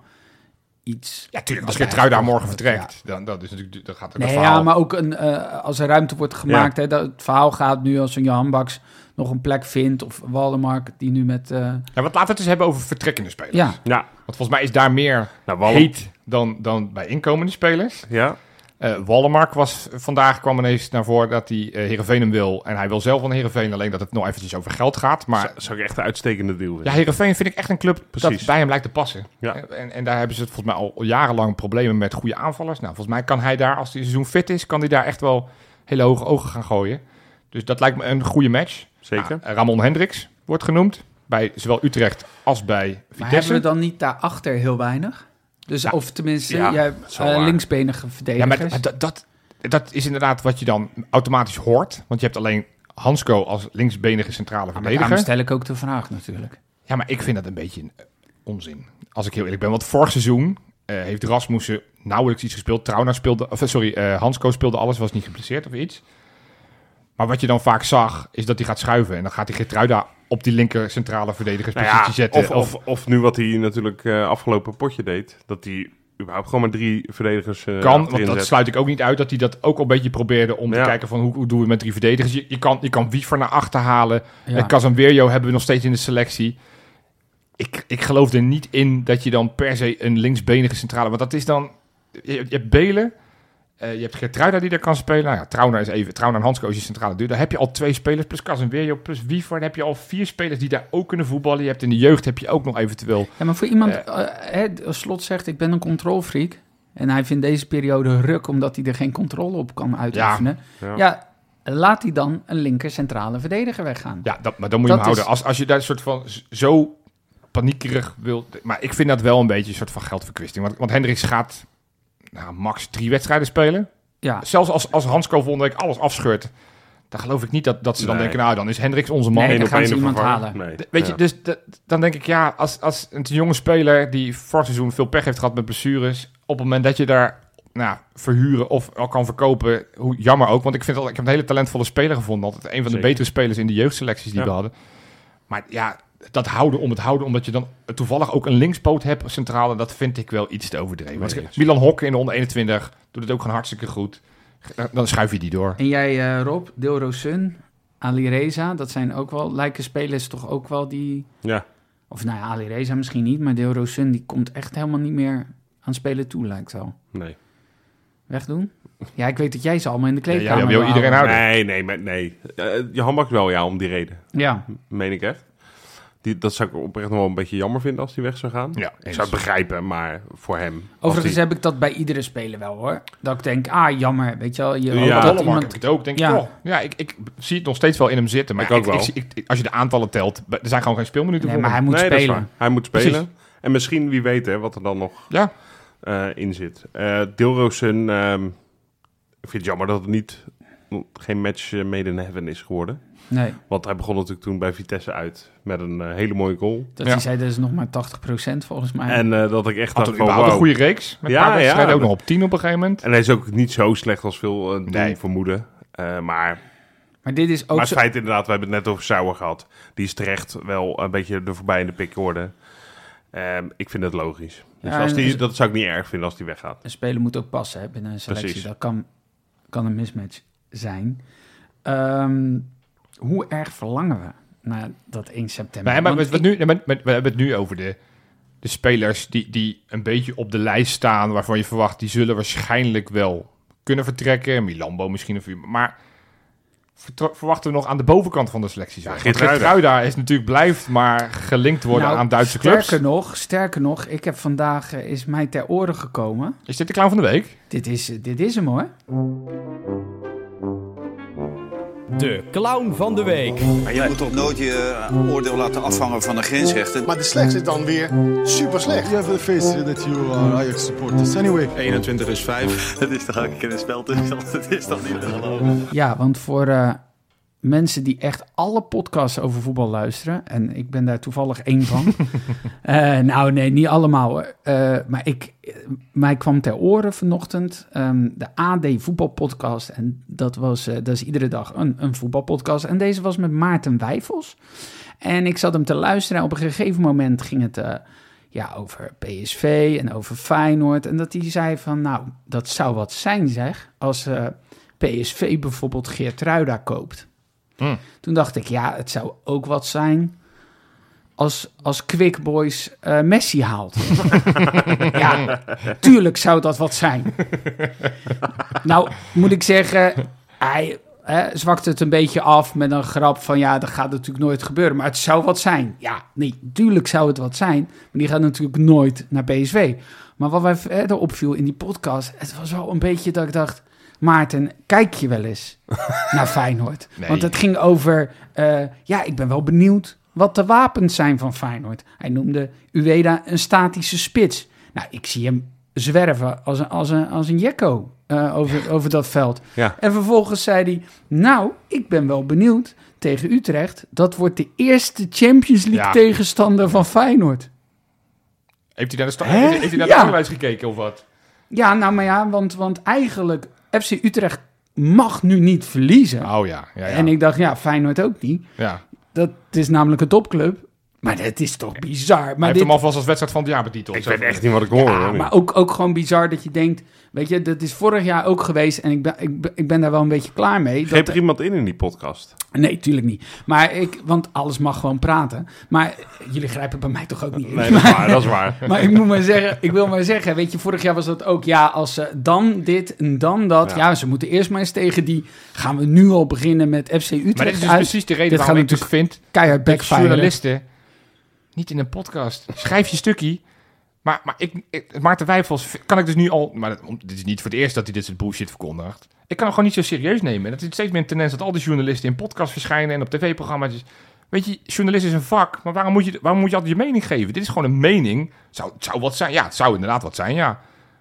iets... Ja, tuurlijk. Als wat bijgekomen morgen vertrekt, dan, dat is natuurlijk, dan gaat er Nee, verhaal... ja, maar ook een, eh, als er ruimte wordt gemaakt. Hè, dat het verhaal gaat nu als een Johan Baks nog een plek vindt. Of Waldemark die nu met... eh, Ja, want laten we het eens hebben over vertrekkende spelers. ja, ja, Want volgens mij is daar meer nou, heet dan, dan bij inkomende spelers. Ja, Eh Wallemark was vandaag kwam ineens naar voren dat hij eh Heerenveen hem wil. En hij wil zelf van Heerenveen, alleen dat het nog eventjes over geld gaat. Maar maar zou ik echt een uitstekende deal vinden. ja, Heerenveen vind ik echt een club Precies. dat bij hem lijkt te passen. Ja. En, en daar hebben ze het volgens mij al jarenlang problemen met goede aanvallers. Nou, volgens mij kan hij daar, als hij seizoen fit is, kan hij daar echt wel hele hoge ogen gaan gooien. Dus dat lijkt me een goede match. Zeker. Nou, Ramon Hendricks wordt genoemd. Bij zowel Utrecht als bij maar Vitesse. hebben we dan niet daarachter heel weinig? Dus, Ja. of tenminste, Ja, jij waar. linksbenige Ja, verdedigers. maar dat, dat, dat is inderdaad wat je dan automatisch hoort. Want je hebt alleen Hansco als linksbenige centrale Maar verdediger. daarom stel ik ook de vraag natuurlijk. Ja, maar ik vind dat een beetje een, eh, onzin. Als ik heel eerlijk ben. Want vorig seizoen eh, heeft Rasmussen nauwelijks iets gespeeld. Trauner speelde, of, sorry, eh Hansco speelde alles, was niet geblesseerd of iets. Maar wat je dan vaak zag, is dat hij gaat schuiven. En dan gaat hij Getruida op die linker centrale verdedigerspositie Nou ja, zetten. of, of, of nu wat hij natuurlijk eh, afgelopen potje deed. Dat hij überhaupt gewoon maar drie verdedigers eh kan, want dat zet. sluit ik ook niet uit, dat hij dat ook al een beetje probeerde om Ja. te kijken van hoe, hoe doen we met drie verdedigers. Je, je, kan, je kan Wiever naar achter halen. Ja. En Casemiro hebben we nog steeds in de selectie. Ik, ik geloof er niet in dat je dan per se een linksbenige centrale... Want dat is dan... Je, je hebt Belen, eh, je hebt Gertruida die daar kan spelen. Nou ja, Trauner is even... Trauner en Hansco is je centrale duur. Daar heb je al twee spelers, plus Casemiro, plus Wiever. Dan heb je al vier spelers die daar ook kunnen voetballen. Je hebt in de jeugd heb je ook nog eventueel... Ja, maar voor iemand, eh, hè, als Slot zegt, ik ben een controlfreak. En hij vindt deze periode ruk omdat hij er geen controle op kan uitoefenen. Ja. Ja, laat hij dan een linker centrale verdediger weggaan. Ja, dat, maar dan moet je Dat hem is- houden. Als, als je daar een soort van zo paniekerig wilt... Maar ik vind dat wel een beetje een soort van geldverkwisting. Want, want Hendricks gaat nou, max drie wedstrijden spelen. Ja, Zelfs als, als Hansco week alles afscheurt... dan geloof ik niet dat, dat ze dan Nee. denken... nou, dan is Hendricks onze man. Nee, dan gaan ze iemand halen. Nee. Weet Ja. je, dus dat- dan denk ik, ja, als, als een jonge speler die vorig seizoen veel pech heeft gehad met blessures, op het moment dat je daar nou, verhuren of al kan verkopen, hoe jammer ook, want ik vind al, ik heb een hele talentvolle speler gevonden, altijd een van de Zeker. betere spelers in de jeugdselecties die Ja. we hadden. Maar ja, dat houden om het houden, omdat je dan toevallig ook een linkspoot hebt centrale, dat vind ik wel iets te overdreven. Want Nee. Milan Hokke in de onder 21 doet het ook gewoon hartstikke goed. Dan schuif je die door. En jij, eh, Rob, Dilro Sun, Ali Reza, dat zijn ook wel, lijken spelers toch ook wel die... Ja. Of nou ja, Ali Reza misschien niet, maar Dilro Sun, die komt echt helemaal niet meer aan spelen toe, lijkt wel. Nee. Wegdoen? Ja, ik weet dat jij ze allemaal in de Ja, ja, kleedkamer wil wil iedereen houden. Nee, nee, maar nee. Uh, je handbak wel, ja, om die reden. Ja, Meen ik echt. Die, dat zou ik oprecht nog wel een beetje jammer vinden als hij weg zou gaan. Ja, ik zou het begrijpen, maar voor hem... overigens heb ik dat bij iedere speler wel hoor. Dat ik denk, ah jammer, weet je wel. Je Ja. dat iemand... heb ik het ook. Denk Ja. ik, oh, ja, ik, ik zie het nog steeds wel in hem zitten. Maar Ik ik ook wel. ik- als je de aantallen telt, er zijn gewoon geen speelminuten Nee, voor maar hij moet nee, spelen. Hij moet spelen. Precies. En misschien, wie weet, hè, wat er dan nog Ja, eh, in zit. Eh Dilrosun, ehm ik vind het jammer dat het niet, geen match eh, made in heaven is geworden. Nee, Want hij begon natuurlijk toen bij Vitesse uit met een eh, hele mooie goal. dat Ja. hij zei, dat is nog maar 80% volgens mij. En eh, dat ik echt had dacht een, van, überhaupt een wow. goede reeks. Met Ja, wedstrijden ja. ook nog op 10 op een gegeven moment. En hij is ook niet zo slecht als veel doen Nee. vermoeden. Eh, maar, maar dit is ook maar het zo... feit inderdaad, we hebben het net over Sauer gehad. Die is terecht wel een beetje er voorbij in de pik geworden. Ehm, ik vind het logisch. Dus Ja, als die, dat zou ik niet erg vinden als die weggaat. Een speler moet ook passen hè, binnen een selectie. Precies. Dat kan, kan een mismatch zijn. Ehm, hoe erg verlangen we naar dat 1 september? Maar nu, nee, maar- maar we hebben het nu over de, de spelers die, die een beetje op de lijst staan, waarvan je verwacht, die zullen waarschijnlijk wel kunnen vertrekken. Milambo misschien, of, maar verwachten we nog aan de bovenkant van de selectie? Ja, Geertruida. Geertruida is natuurlijk blijft, maar gelinkt worden Nou, aan Duitse sterker clubs. nog, sterker nog, ik heb vandaag, eh, is mij ter oren gekomen. Is dit de clown van de week? Dit is, dit is hem hoor. De clown van de week. Maar je moet toch nooit je eh, oordeel laten afhangen van de grensrechten. Maar de slechts is dan weer super slecht. You have the face that you are Ajax supporters. Anyway. 21 is 5. Dat is toch ook een spel tussen. Dat is toch niet te geloven. Ja, want voor eh, mensen die echt alle podcasts over voetbal luisteren, en ik ben daar toevallig één van. Eh, nou, nee, niet allemaal hoor. Eh, maar ik, eh, mij kwam ter oren vanochtend ehm, de AD voetbalpodcast. En dat, was, dat is iedere dag een, een voetbalpodcast. En deze was met Maarten Wijfels. En ik zat hem te luisteren en op een gegeven moment ging het... ja, over PSV en over Feyenoord. En dat hij zei van, nou, dat zou wat zijn zeg, als PSV bijvoorbeeld Geertruida koopt. Hmm. Toen dacht ik, ja, het zou ook wat zijn als, als Quick Boys eh, Messi haalt. ja, tuurlijk zou dat wat zijn. nou, moet ik zeggen, hij hè, zwakte het een beetje af met een grap van... ja, dat gaat natuurlijk nooit gebeuren, maar het zou wat zijn. Ja, nee, tuurlijk zou het wat zijn, maar die gaat natuurlijk nooit naar PSV. Maar wat mij verder opviel in die podcast, het was wel een beetje dat ik dacht... Maarten, kijk je wel eens naar Feyenoord? Nee. Want het ging over, eh, ja, ik ben wel benieuwd wat de wapens zijn van Feyenoord. Hij noemde Ueda een statische spits. Nou, ik zie hem zwerven als een, als een, als een jekko eh, over, over dat veld. Ja. En vervolgens zei hij, nou, ik ben wel benieuwd tegen Utrecht. Dat wordt de eerste Champions League Ja. tegenstander van Feyenoord. Heeft hij naar de, sta- heeft hij naar de Ja. gekeken of wat? Ja, nou maar ja, want, want eigenlijk FC Utrecht mag nu niet verliezen. Oh ja, ja, ja. En ik dacht, ja, Feyenoord ook niet. ja. Dat is namelijk een topclub. Maar het is toch bizar. Hij Maar, heeft dit, hem alvast als wedstrijd van het jaar betiteld. Ik weet echt niet wat ik hoor. ja, hoor, nu. maar ook, ook gewoon bizar dat je denkt... Weet je, dat is vorig jaar ook geweest en ik ben, ik, ik ben daar wel een beetje klaar mee. Dat, er iemand in in die podcast? nee, tuurlijk niet. Maar ik, want alles mag gewoon praten. Maar jullie grijpen bij mij toch ook niet in. Nee, dat is waar. Dat is waar. Maar ik moet maar zeggen, ik wil maar zeggen, weet je, vorig jaar was dat ook, ja, als ze dan dit en dan dat, ja. Ja. ze moeten eerst maar eens tegen die, gaan we nu al beginnen met FC Utrecht Maar dit is dus uit, precies de reden Dit waarom ik dus vind keihard dat backfire. journalisten niet in een podcast. Schrijf je stukje. Maar, maar ik, ik, Maarten Wijfels kan ik dus nu al... Maar dit is niet voor het eerst dat hij dit soort bullshit verkondigt. Ik kan hem gewoon niet zo serieus nemen. En dat is steeds meer een tendens dat al die journalisten in podcasts verschijnen en op tv-programma's. Weet je, journalist is een vak, maar waarom moet, je, waarom moet je altijd je mening geven? Dit is gewoon een mening. Zou, het zou wat zijn? Ja, het zou inderdaad wat zijn, ja.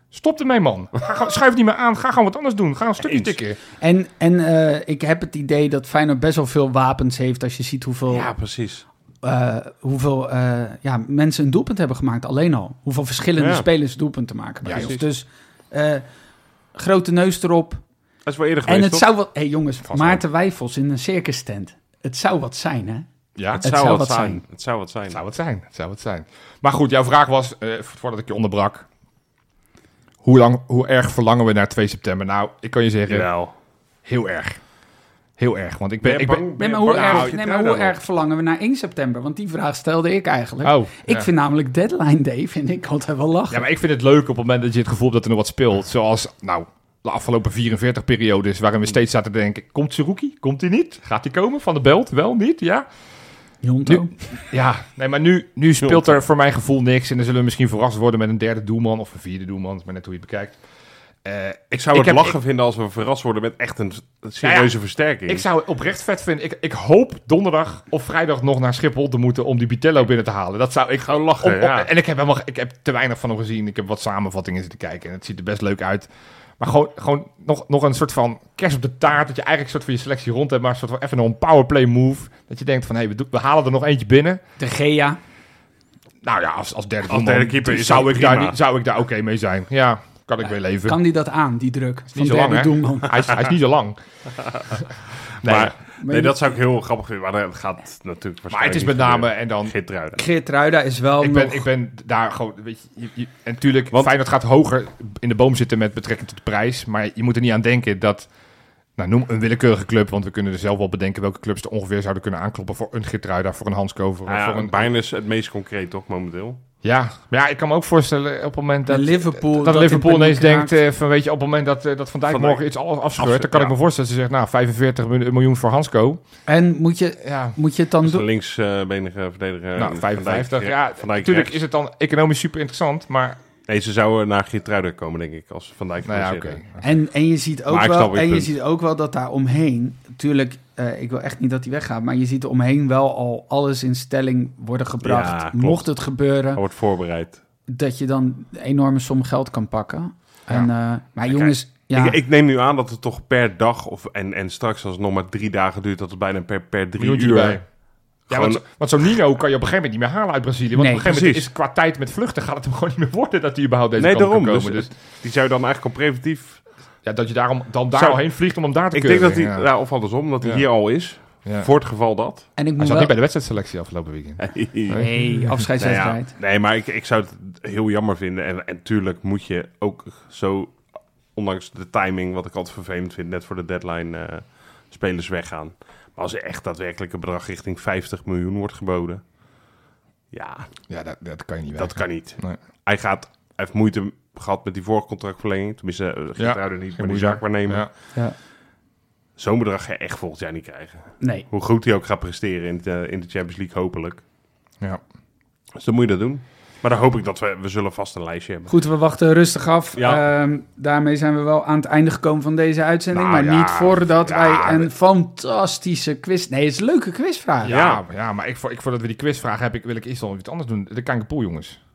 Stop ermee, man. Ga, schuif het niet meer aan. Ga gewoon wat anders doen. Ga een stukje tikken. En, en eh, ik heb het idee dat Feyenoord best wel veel wapens heeft als je ziet hoeveel, Ja, precies. Eh, hoeveel eh, ja, mensen een doelpunt hebben gemaakt, alleen al. Hoeveel verschillende Ja. spelers doelpunten maken bij Ja, ons. Dus eh, grote neus erop. Dat is wel eerder En geweest, het toch? zou wat... Hé hey, jongens, Vast Maarten Wijfels in een circus tent. Het zou wat zijn, hè? Ja, Het Het zou zou wat wat zijn. zijn. Het zou wat zijn. Het zou het zijn. Het zou het zijn. Maar goed, jouw vraag was, eh, voordat ik je onderbrak. Hoe, lang, hoe erg verlangen we naar 2 september? Nou, ik kan je zeggen, Jawel. heel erg. Heel erg. Want ik Ben Ik ben bang- Nee, ben maar hoe, bang erg, nee, maar hoe erg verlangen we naar 1 september? Want die vraag stelde ik eigenlijk. oh, Ik ja. vind namelijk deadline day, vind ik altijd wel lachen. Ja, maar ik vind het leuk op het moment dat je het gevoel hebt dat er nog wat speelt. Zoals, nou, de afgelopen 44 periodes waarin we steeds zaten te denken... Komt Seruki? Komt hij niet? Gaat hij komen? Van de Belt? Wel? Niet? Ja? Jonto. Ja, nee, maar nu, nu speelt er voor mijn gevoel niks. En dan zullen we misschien verrast worden met een derde doelman of een vierde doelman. Het is maar net hoe je het bekijkt. Eh, Ik zou het heb- lachen vinden als we verrast worden met echt een serieuze versterking. Ik zou het oprecht vet vinden. Ik, ik hoop donderdag of vrijdag nog naar Schiphol te moeten om die Bitello binnen te halen. Dat zou ik Gewoon lachen, ja. En ik heb, helemaal, ik heb te weinig van hem gezien. Ik heb wat samenvattingen zitten kijken en het ziet er best leuk uit. Maar gewoon, gewoon nog, nog een soort van kerst op de taart. Dat je eigenlijk een soort van je selectie rond hebt. Maar een soort van even nog een powerplay move. Dat je denkt van, hé, hey, we, halen er nog eentje binnen. De Gea. Nou ja, als, als derde Als derde keeper zou, ik daar, prima. zou ik daar oké mee zijn. Ja, kan ik weer leven. Kan die dat aan, die druk? Van niet zo lang, hè? Hij, is, hij is niet zo lang. Nee, maar, Maar nee, dat zou ik heel grappig vinden. Maar dat gaat natuurlijk maar het is met name, en dan Geertruida. Geertruida is wel Ik ben, nog... ik ben daar gewoon, weet je, je, je- en natuurlijk, Want- Feyenoord gaat hoger in de boom zitten met betrekking tot de prijs, maar je moet er niet aan denken dat Nou, noem een willekeurige club, want we kunnen er zelf wel bedenken welke clubs er ongeveer zouden kunnen aankloppen voor een Gitruida, voor een Hansko, voor, Nou ja, voor een... Bayern is het meest concreet toch momenteel. Ja, maar ja, ik kan me ook voorstellen op het moment dat... Liverpool, dat, dat Liverpool in ineens denkt eh, van, weet je, op het moment dat, eh, dat Van Dijk Van morgen iets alles afscheurt, afscheurt, dan kan ik me voorstellen dat ze zegt, nou, 45 miljoen- voor Hansko. En moet je, Ja, moet je het dan doen? linksbenige verdediger. nou, Van 55. Dijk, ja, Van Dijk natuurlijk rechts. is het dan economisch super interessant, maar... Nee, ze zouden naar Geertruiden komen, denk ik, als Van Dijk Nou ja. En, en je ziet ook Maar wel, en je ziet ook wel dat daar omheen, natuurlijk, eh, ik wil echt niet dat hij weggaat, maar je ziet er omheen wel al alles in stelling worden gebracht. Ja. Mocht het gebeuren, Hij wordt voorbereid. dat je dan een enorme som geld kan pakken. En, eh, maar jongens, ja, Ik, ik neem nu aan dat het toch per dag, of, en, en straks als het nog maar drie dagen duurt, dat het bijna per, per drie uur... erbij. Ja, Gewoon- want, zo- want zo'n Nino kan je op een gegeven moment niet meer halen uit Brazilië. Want Nee, op een gegeven moment is qua tijd met vluchten gaat het hem gewoon niet meer worden dat hij überhaupt deze Nee, kant daarom. kan Dus, komen. Dus, die zou je dan eigenlijk al preventief... ja, dat je daarom dan daar Zou- al heen vliegt om hem daar te Ik keuren. denk dat hij, ja. nou, of andersom, dat hij Ja. hier al is. Ja. Voor het geval dat. en ik Hij moet zat wel... niet bij de wedstrijdselectie afgelopen weekend. Nee, Nou ja, afscheidswedstrijd. nee, maar ik, ik zou het heel jammer vinden. En, en tuurlijk moet je ook zo, ondanks de timing, wat ik altijd vervelend vind, net voor de deadline, eh, spelers weggaan. Maar als er echt daadwerkelijk een bedrag richting 50 miljoen wordt geboden, ja, Ja, dat, dat kan je niet dat kan niet. Nee. Hij, gaat, hij heeft moeite gehad met die vorige contractverlenging. Tenminste, uh, Ja, niet, maar die moeite. zaakwaarnemer. Ja. Ja. Zo'n bedrag ga je echt volgend jaar niet krijgen. Nee. Hoe goed hij ook gaat presteren in de, in de Champions League, hopelijk. Ja. Dus dan moet je dat doen. Maar dan hoop ik dat we, we zullen vast een lijstje hebben. Goed, we wachten rustig af. Ja. Ehm, daarmee zijn we wel aan het einde gekomen van deze uitzending. Nou maar ja, niet voordat ja, wij een we- fantastische quiz... Nee, het is een leuke quizvraag. Ja, ja, maar ik, voor, ik, voordat we die quiz vragen, heb ik, wil ik eerst al iets anders doen. De Kankerpoel, jongens.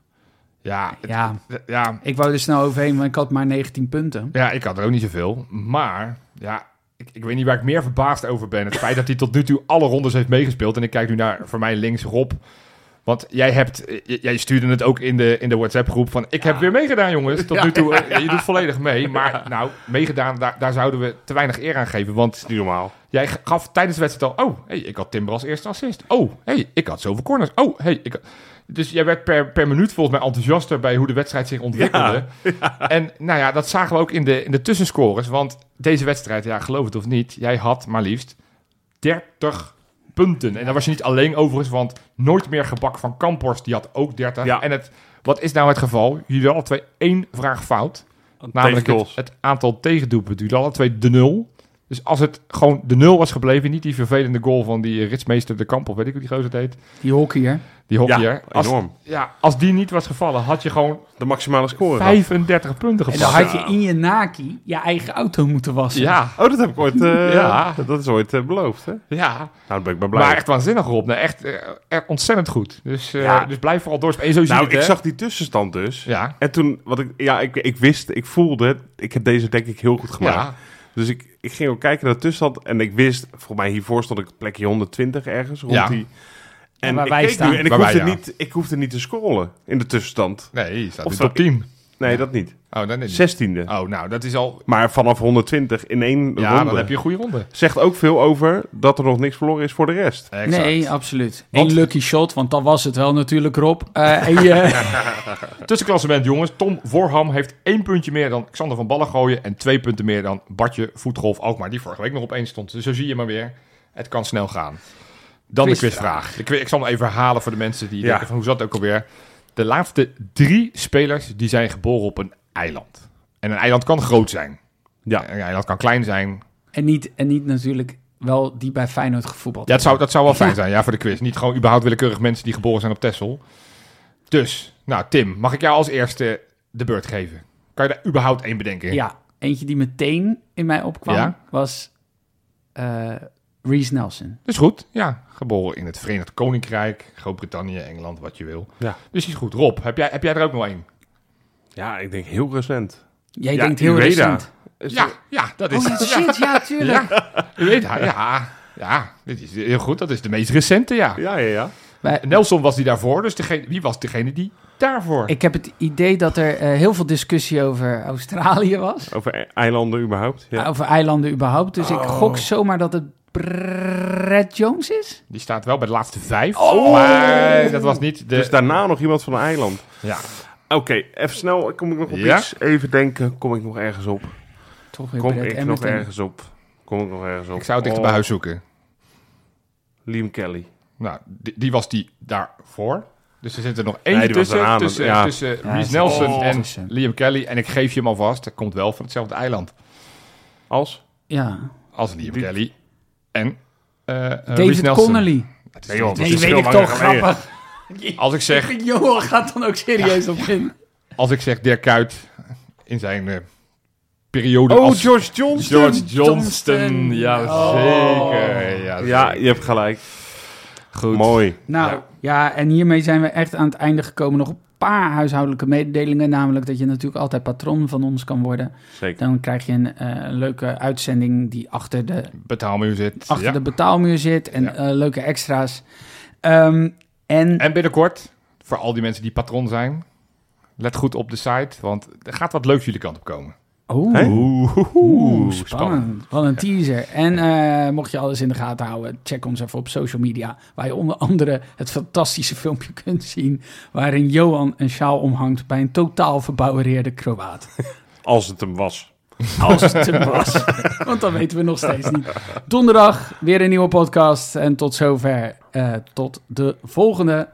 Ja, het- Ja, ja, ik wou er snel overheen, want ik had maar 19 punten. ja, ik had er ook niet zoveel. Maar, ja, ik, ik weet niet waar ik meer verbaasd over ben. Het feit dat hij tot nu toe alle rondes heeft meegespeeld. En ik kijk nu naar, voor mij links, Rob. Want jij hebt, jij stuurde het ook in de, in de WhatsApp-groep van... Ik heb weer meegedaan, jongens. Tot nu toe, eh, je doet volledig mee. Maar nou, meegedaan, daar, daar zouden we te weinig eer aan geven. Want is niet normaal. Jij gaf tijdens de wedstrijd al... Oh, hey, ik had Timber als eerste assist. Oh, hey, ik had zoveel corners. Oh, hey, ik had- Dus jij werd per, per minuut volgens mij enthousiaster bij hoe de wedstrijd zich ontwikkelde. En nou ja, dat zagen we ook in de, in de tussenscores. Want deze wedstrijd, ja, geloof het of niet... Jij had maar liefst 30 punten. En daar was je niet alleen overigens, want nooit meer gebak van Kamphorst, die had ook 30. Ja. En het, wat is nou het geval? Jullie hadden alle twee één vraag fout. Namelijk het, aantal tegendoelpunten. Jullie hadden alle twee de nul. Dus als het gewoon de nul was gebleven, niet die vervelende goal van die ritsmeester de Kamp, of weet ik hoe die gozer heet, Die hockeyer. die hockeyer. Ja, als, enorm. ja, als die niet was gevallen, had je gewoon De maximale score. gehad. 35 punten En gepakt. dan had je in je naki je eigen auto moeten wassen. Ja, Oh, dat heb ik ooit, eh, Ja. dat is ooit eh, beloofd, hè? ja. Nou, dan ben ik maar blij. Maar echt waanzinnig Rob. Nee, echt, echt ontzettend goed. Dus, eh, Ja. dus blijf vooral doorspelen. En zo zie nou, je het, ik hè? zag die tussenstand dus. Ja, En toen, wat ik, ja, ik, ik wist, ik voelde, ik heb deze denk ik heel goed gemaakt. ja. Dus ik, ik ging ook kijken naar de tussenstand en ik wist, volgens mij hiervoor stond ik op plekje 120 ergens, rond Ja. die... En waar ik wij staan. nu en ik hoefde, wij, ja. niet, ik hoefde niet te scrollen in de tussenstand. Nee, je staat Of in top 10. Nee, dat niet. Oh, dan niet. 16e. Oh, nou, dat is al... Maar vanaf 120 in één Ja, ronde dan heb je een goede ronde. zegt ook veel over dat er nog niks verloren is voor de rest. Nee, absoluut. Want- Eén lucky shot, want dan was het wel natuurlijk, Rob. Eh, en je, Tussenklassement, jongens. Tom Voorham heeft één puntje meer dan Xander van Ballengooien... en twee punten meer dan Bartje Voetgolf Alkmaar... die vorige week nog op één stond. Dus zo zie je maar weer. Het kan snel gaan. Dan de Quizvraag. Ik, ik zal hem even herhalen voor de mensen die Ja. denken van... hoe zat het ook alweer? De laatste drie spelers die zijn geboren op een eiland. En een eiland kan groot zijn. Ja. Een eiland kan klein zijn. en, niet, en niet natuurlijk wel die bij Feyenoord gevoetbald Ja, dat zou, dat zou wel fijn Ja. zijn, ja, voor de quiz. Niet gewoon überhaupt willekeurig mensen die geboren zijn op Texel. Dus, nou Tim, mag ik jou als eerste de beurt geven? Kan je daar überhaupt één bedenken? Ja, eentje die meteen in mij opkwam Ja? was eh Reese Nelson. Dat is goed, ja. Geboren in het Verenigd Koninkrijk, Groot-Brittannië, Engeland, wat je wil. Ja. Dus die is goed. Rob, heb jij, heb jij er ook nog één? Ja, ik denk heel recent. Jij Ja, denkt heel Ueda. recent. Is Ja, ja, dat is Oh shit, ja, tuurlijk. Ja, u weet het. Ja, ja, dit is heel goed. Dat is de meest recente, ja. Ja, ja, ja. Nelson was die daarvoor, dus degene, wie was degene die daarvoor? Ik heb het idee dat er eh, heel veel discussie over Australië was. Over eilanden überhaupt. Ja. Over eilanden überhaupt. Dus ik Oh. gok zomaar dat het Brett Jones is. Die staat wel bij de laatste vijf. Maar dat was niet de... Dus daarna nog iemand van een eiland. ja. Oké, even snel. Kom ik nog op Ja? iets? Even denken. Kom ik nog ergens op? Toch weer Kom ik nog ergens op? Kom ik nog ergens op. Ik zou het dichter Oh, bij huis zoeken. Liam Kelly. Nou, die, die was die daarvoor. Dus er zit er nog Nee, één was tussen, tussen, ja. tussen Ja, Reese Nelson en. Liam Kelly. En ik geef je hem alvast, hij komt wel van hetzelfde eiland Als? Ja. als Liam Die- Kelly. En eh eh, David. Connolly. Nee, joh, Nee, is weet ik toch, geleden. grappig. Als ik zeg, Johan gaat dan ook serieus op in. als ik zeg Dirk Kuyt in zijn eh, periode Oh, als George Johnson. George Johnston. Johnston. Ja, Oh. zeker. Ja, Ja, zeker. je hebt gelijk. goed. Mooi. Nou, ja. en hiermee zijn we echt aan het einde gekomen. Nog paar huishoudelijke mededelingen. Namelijk dat je natuurlijk altijd patron van ons kan worden. Zeker. Dan krijg je een eh, leuke uitzending die achter de, Betaalmuur zit. achter Ja. de betaalmuur zit. En Ja. eh, leuke extra's. Ehm, en, En binnenkort, voor al die mensen die patron zijn, let goed op de site, want er gaat wat leuks jullie kant op komen. Oeh, Hè? oeh, spannend. Wat een teaser. En eh, mocht je alles in de gaten houden, check ons even op social media. Waar je onder andere het fantastische filmpje kunt zien. Waarin Johan een sjaal omhangt bij een totaal verbouwereerde Kroaat. Als het hem was. Als het hem was. Want dat weten we nog steeds niet. Donderdag weer een nieuwe podcast. En tot zover. eh, tot de volgende.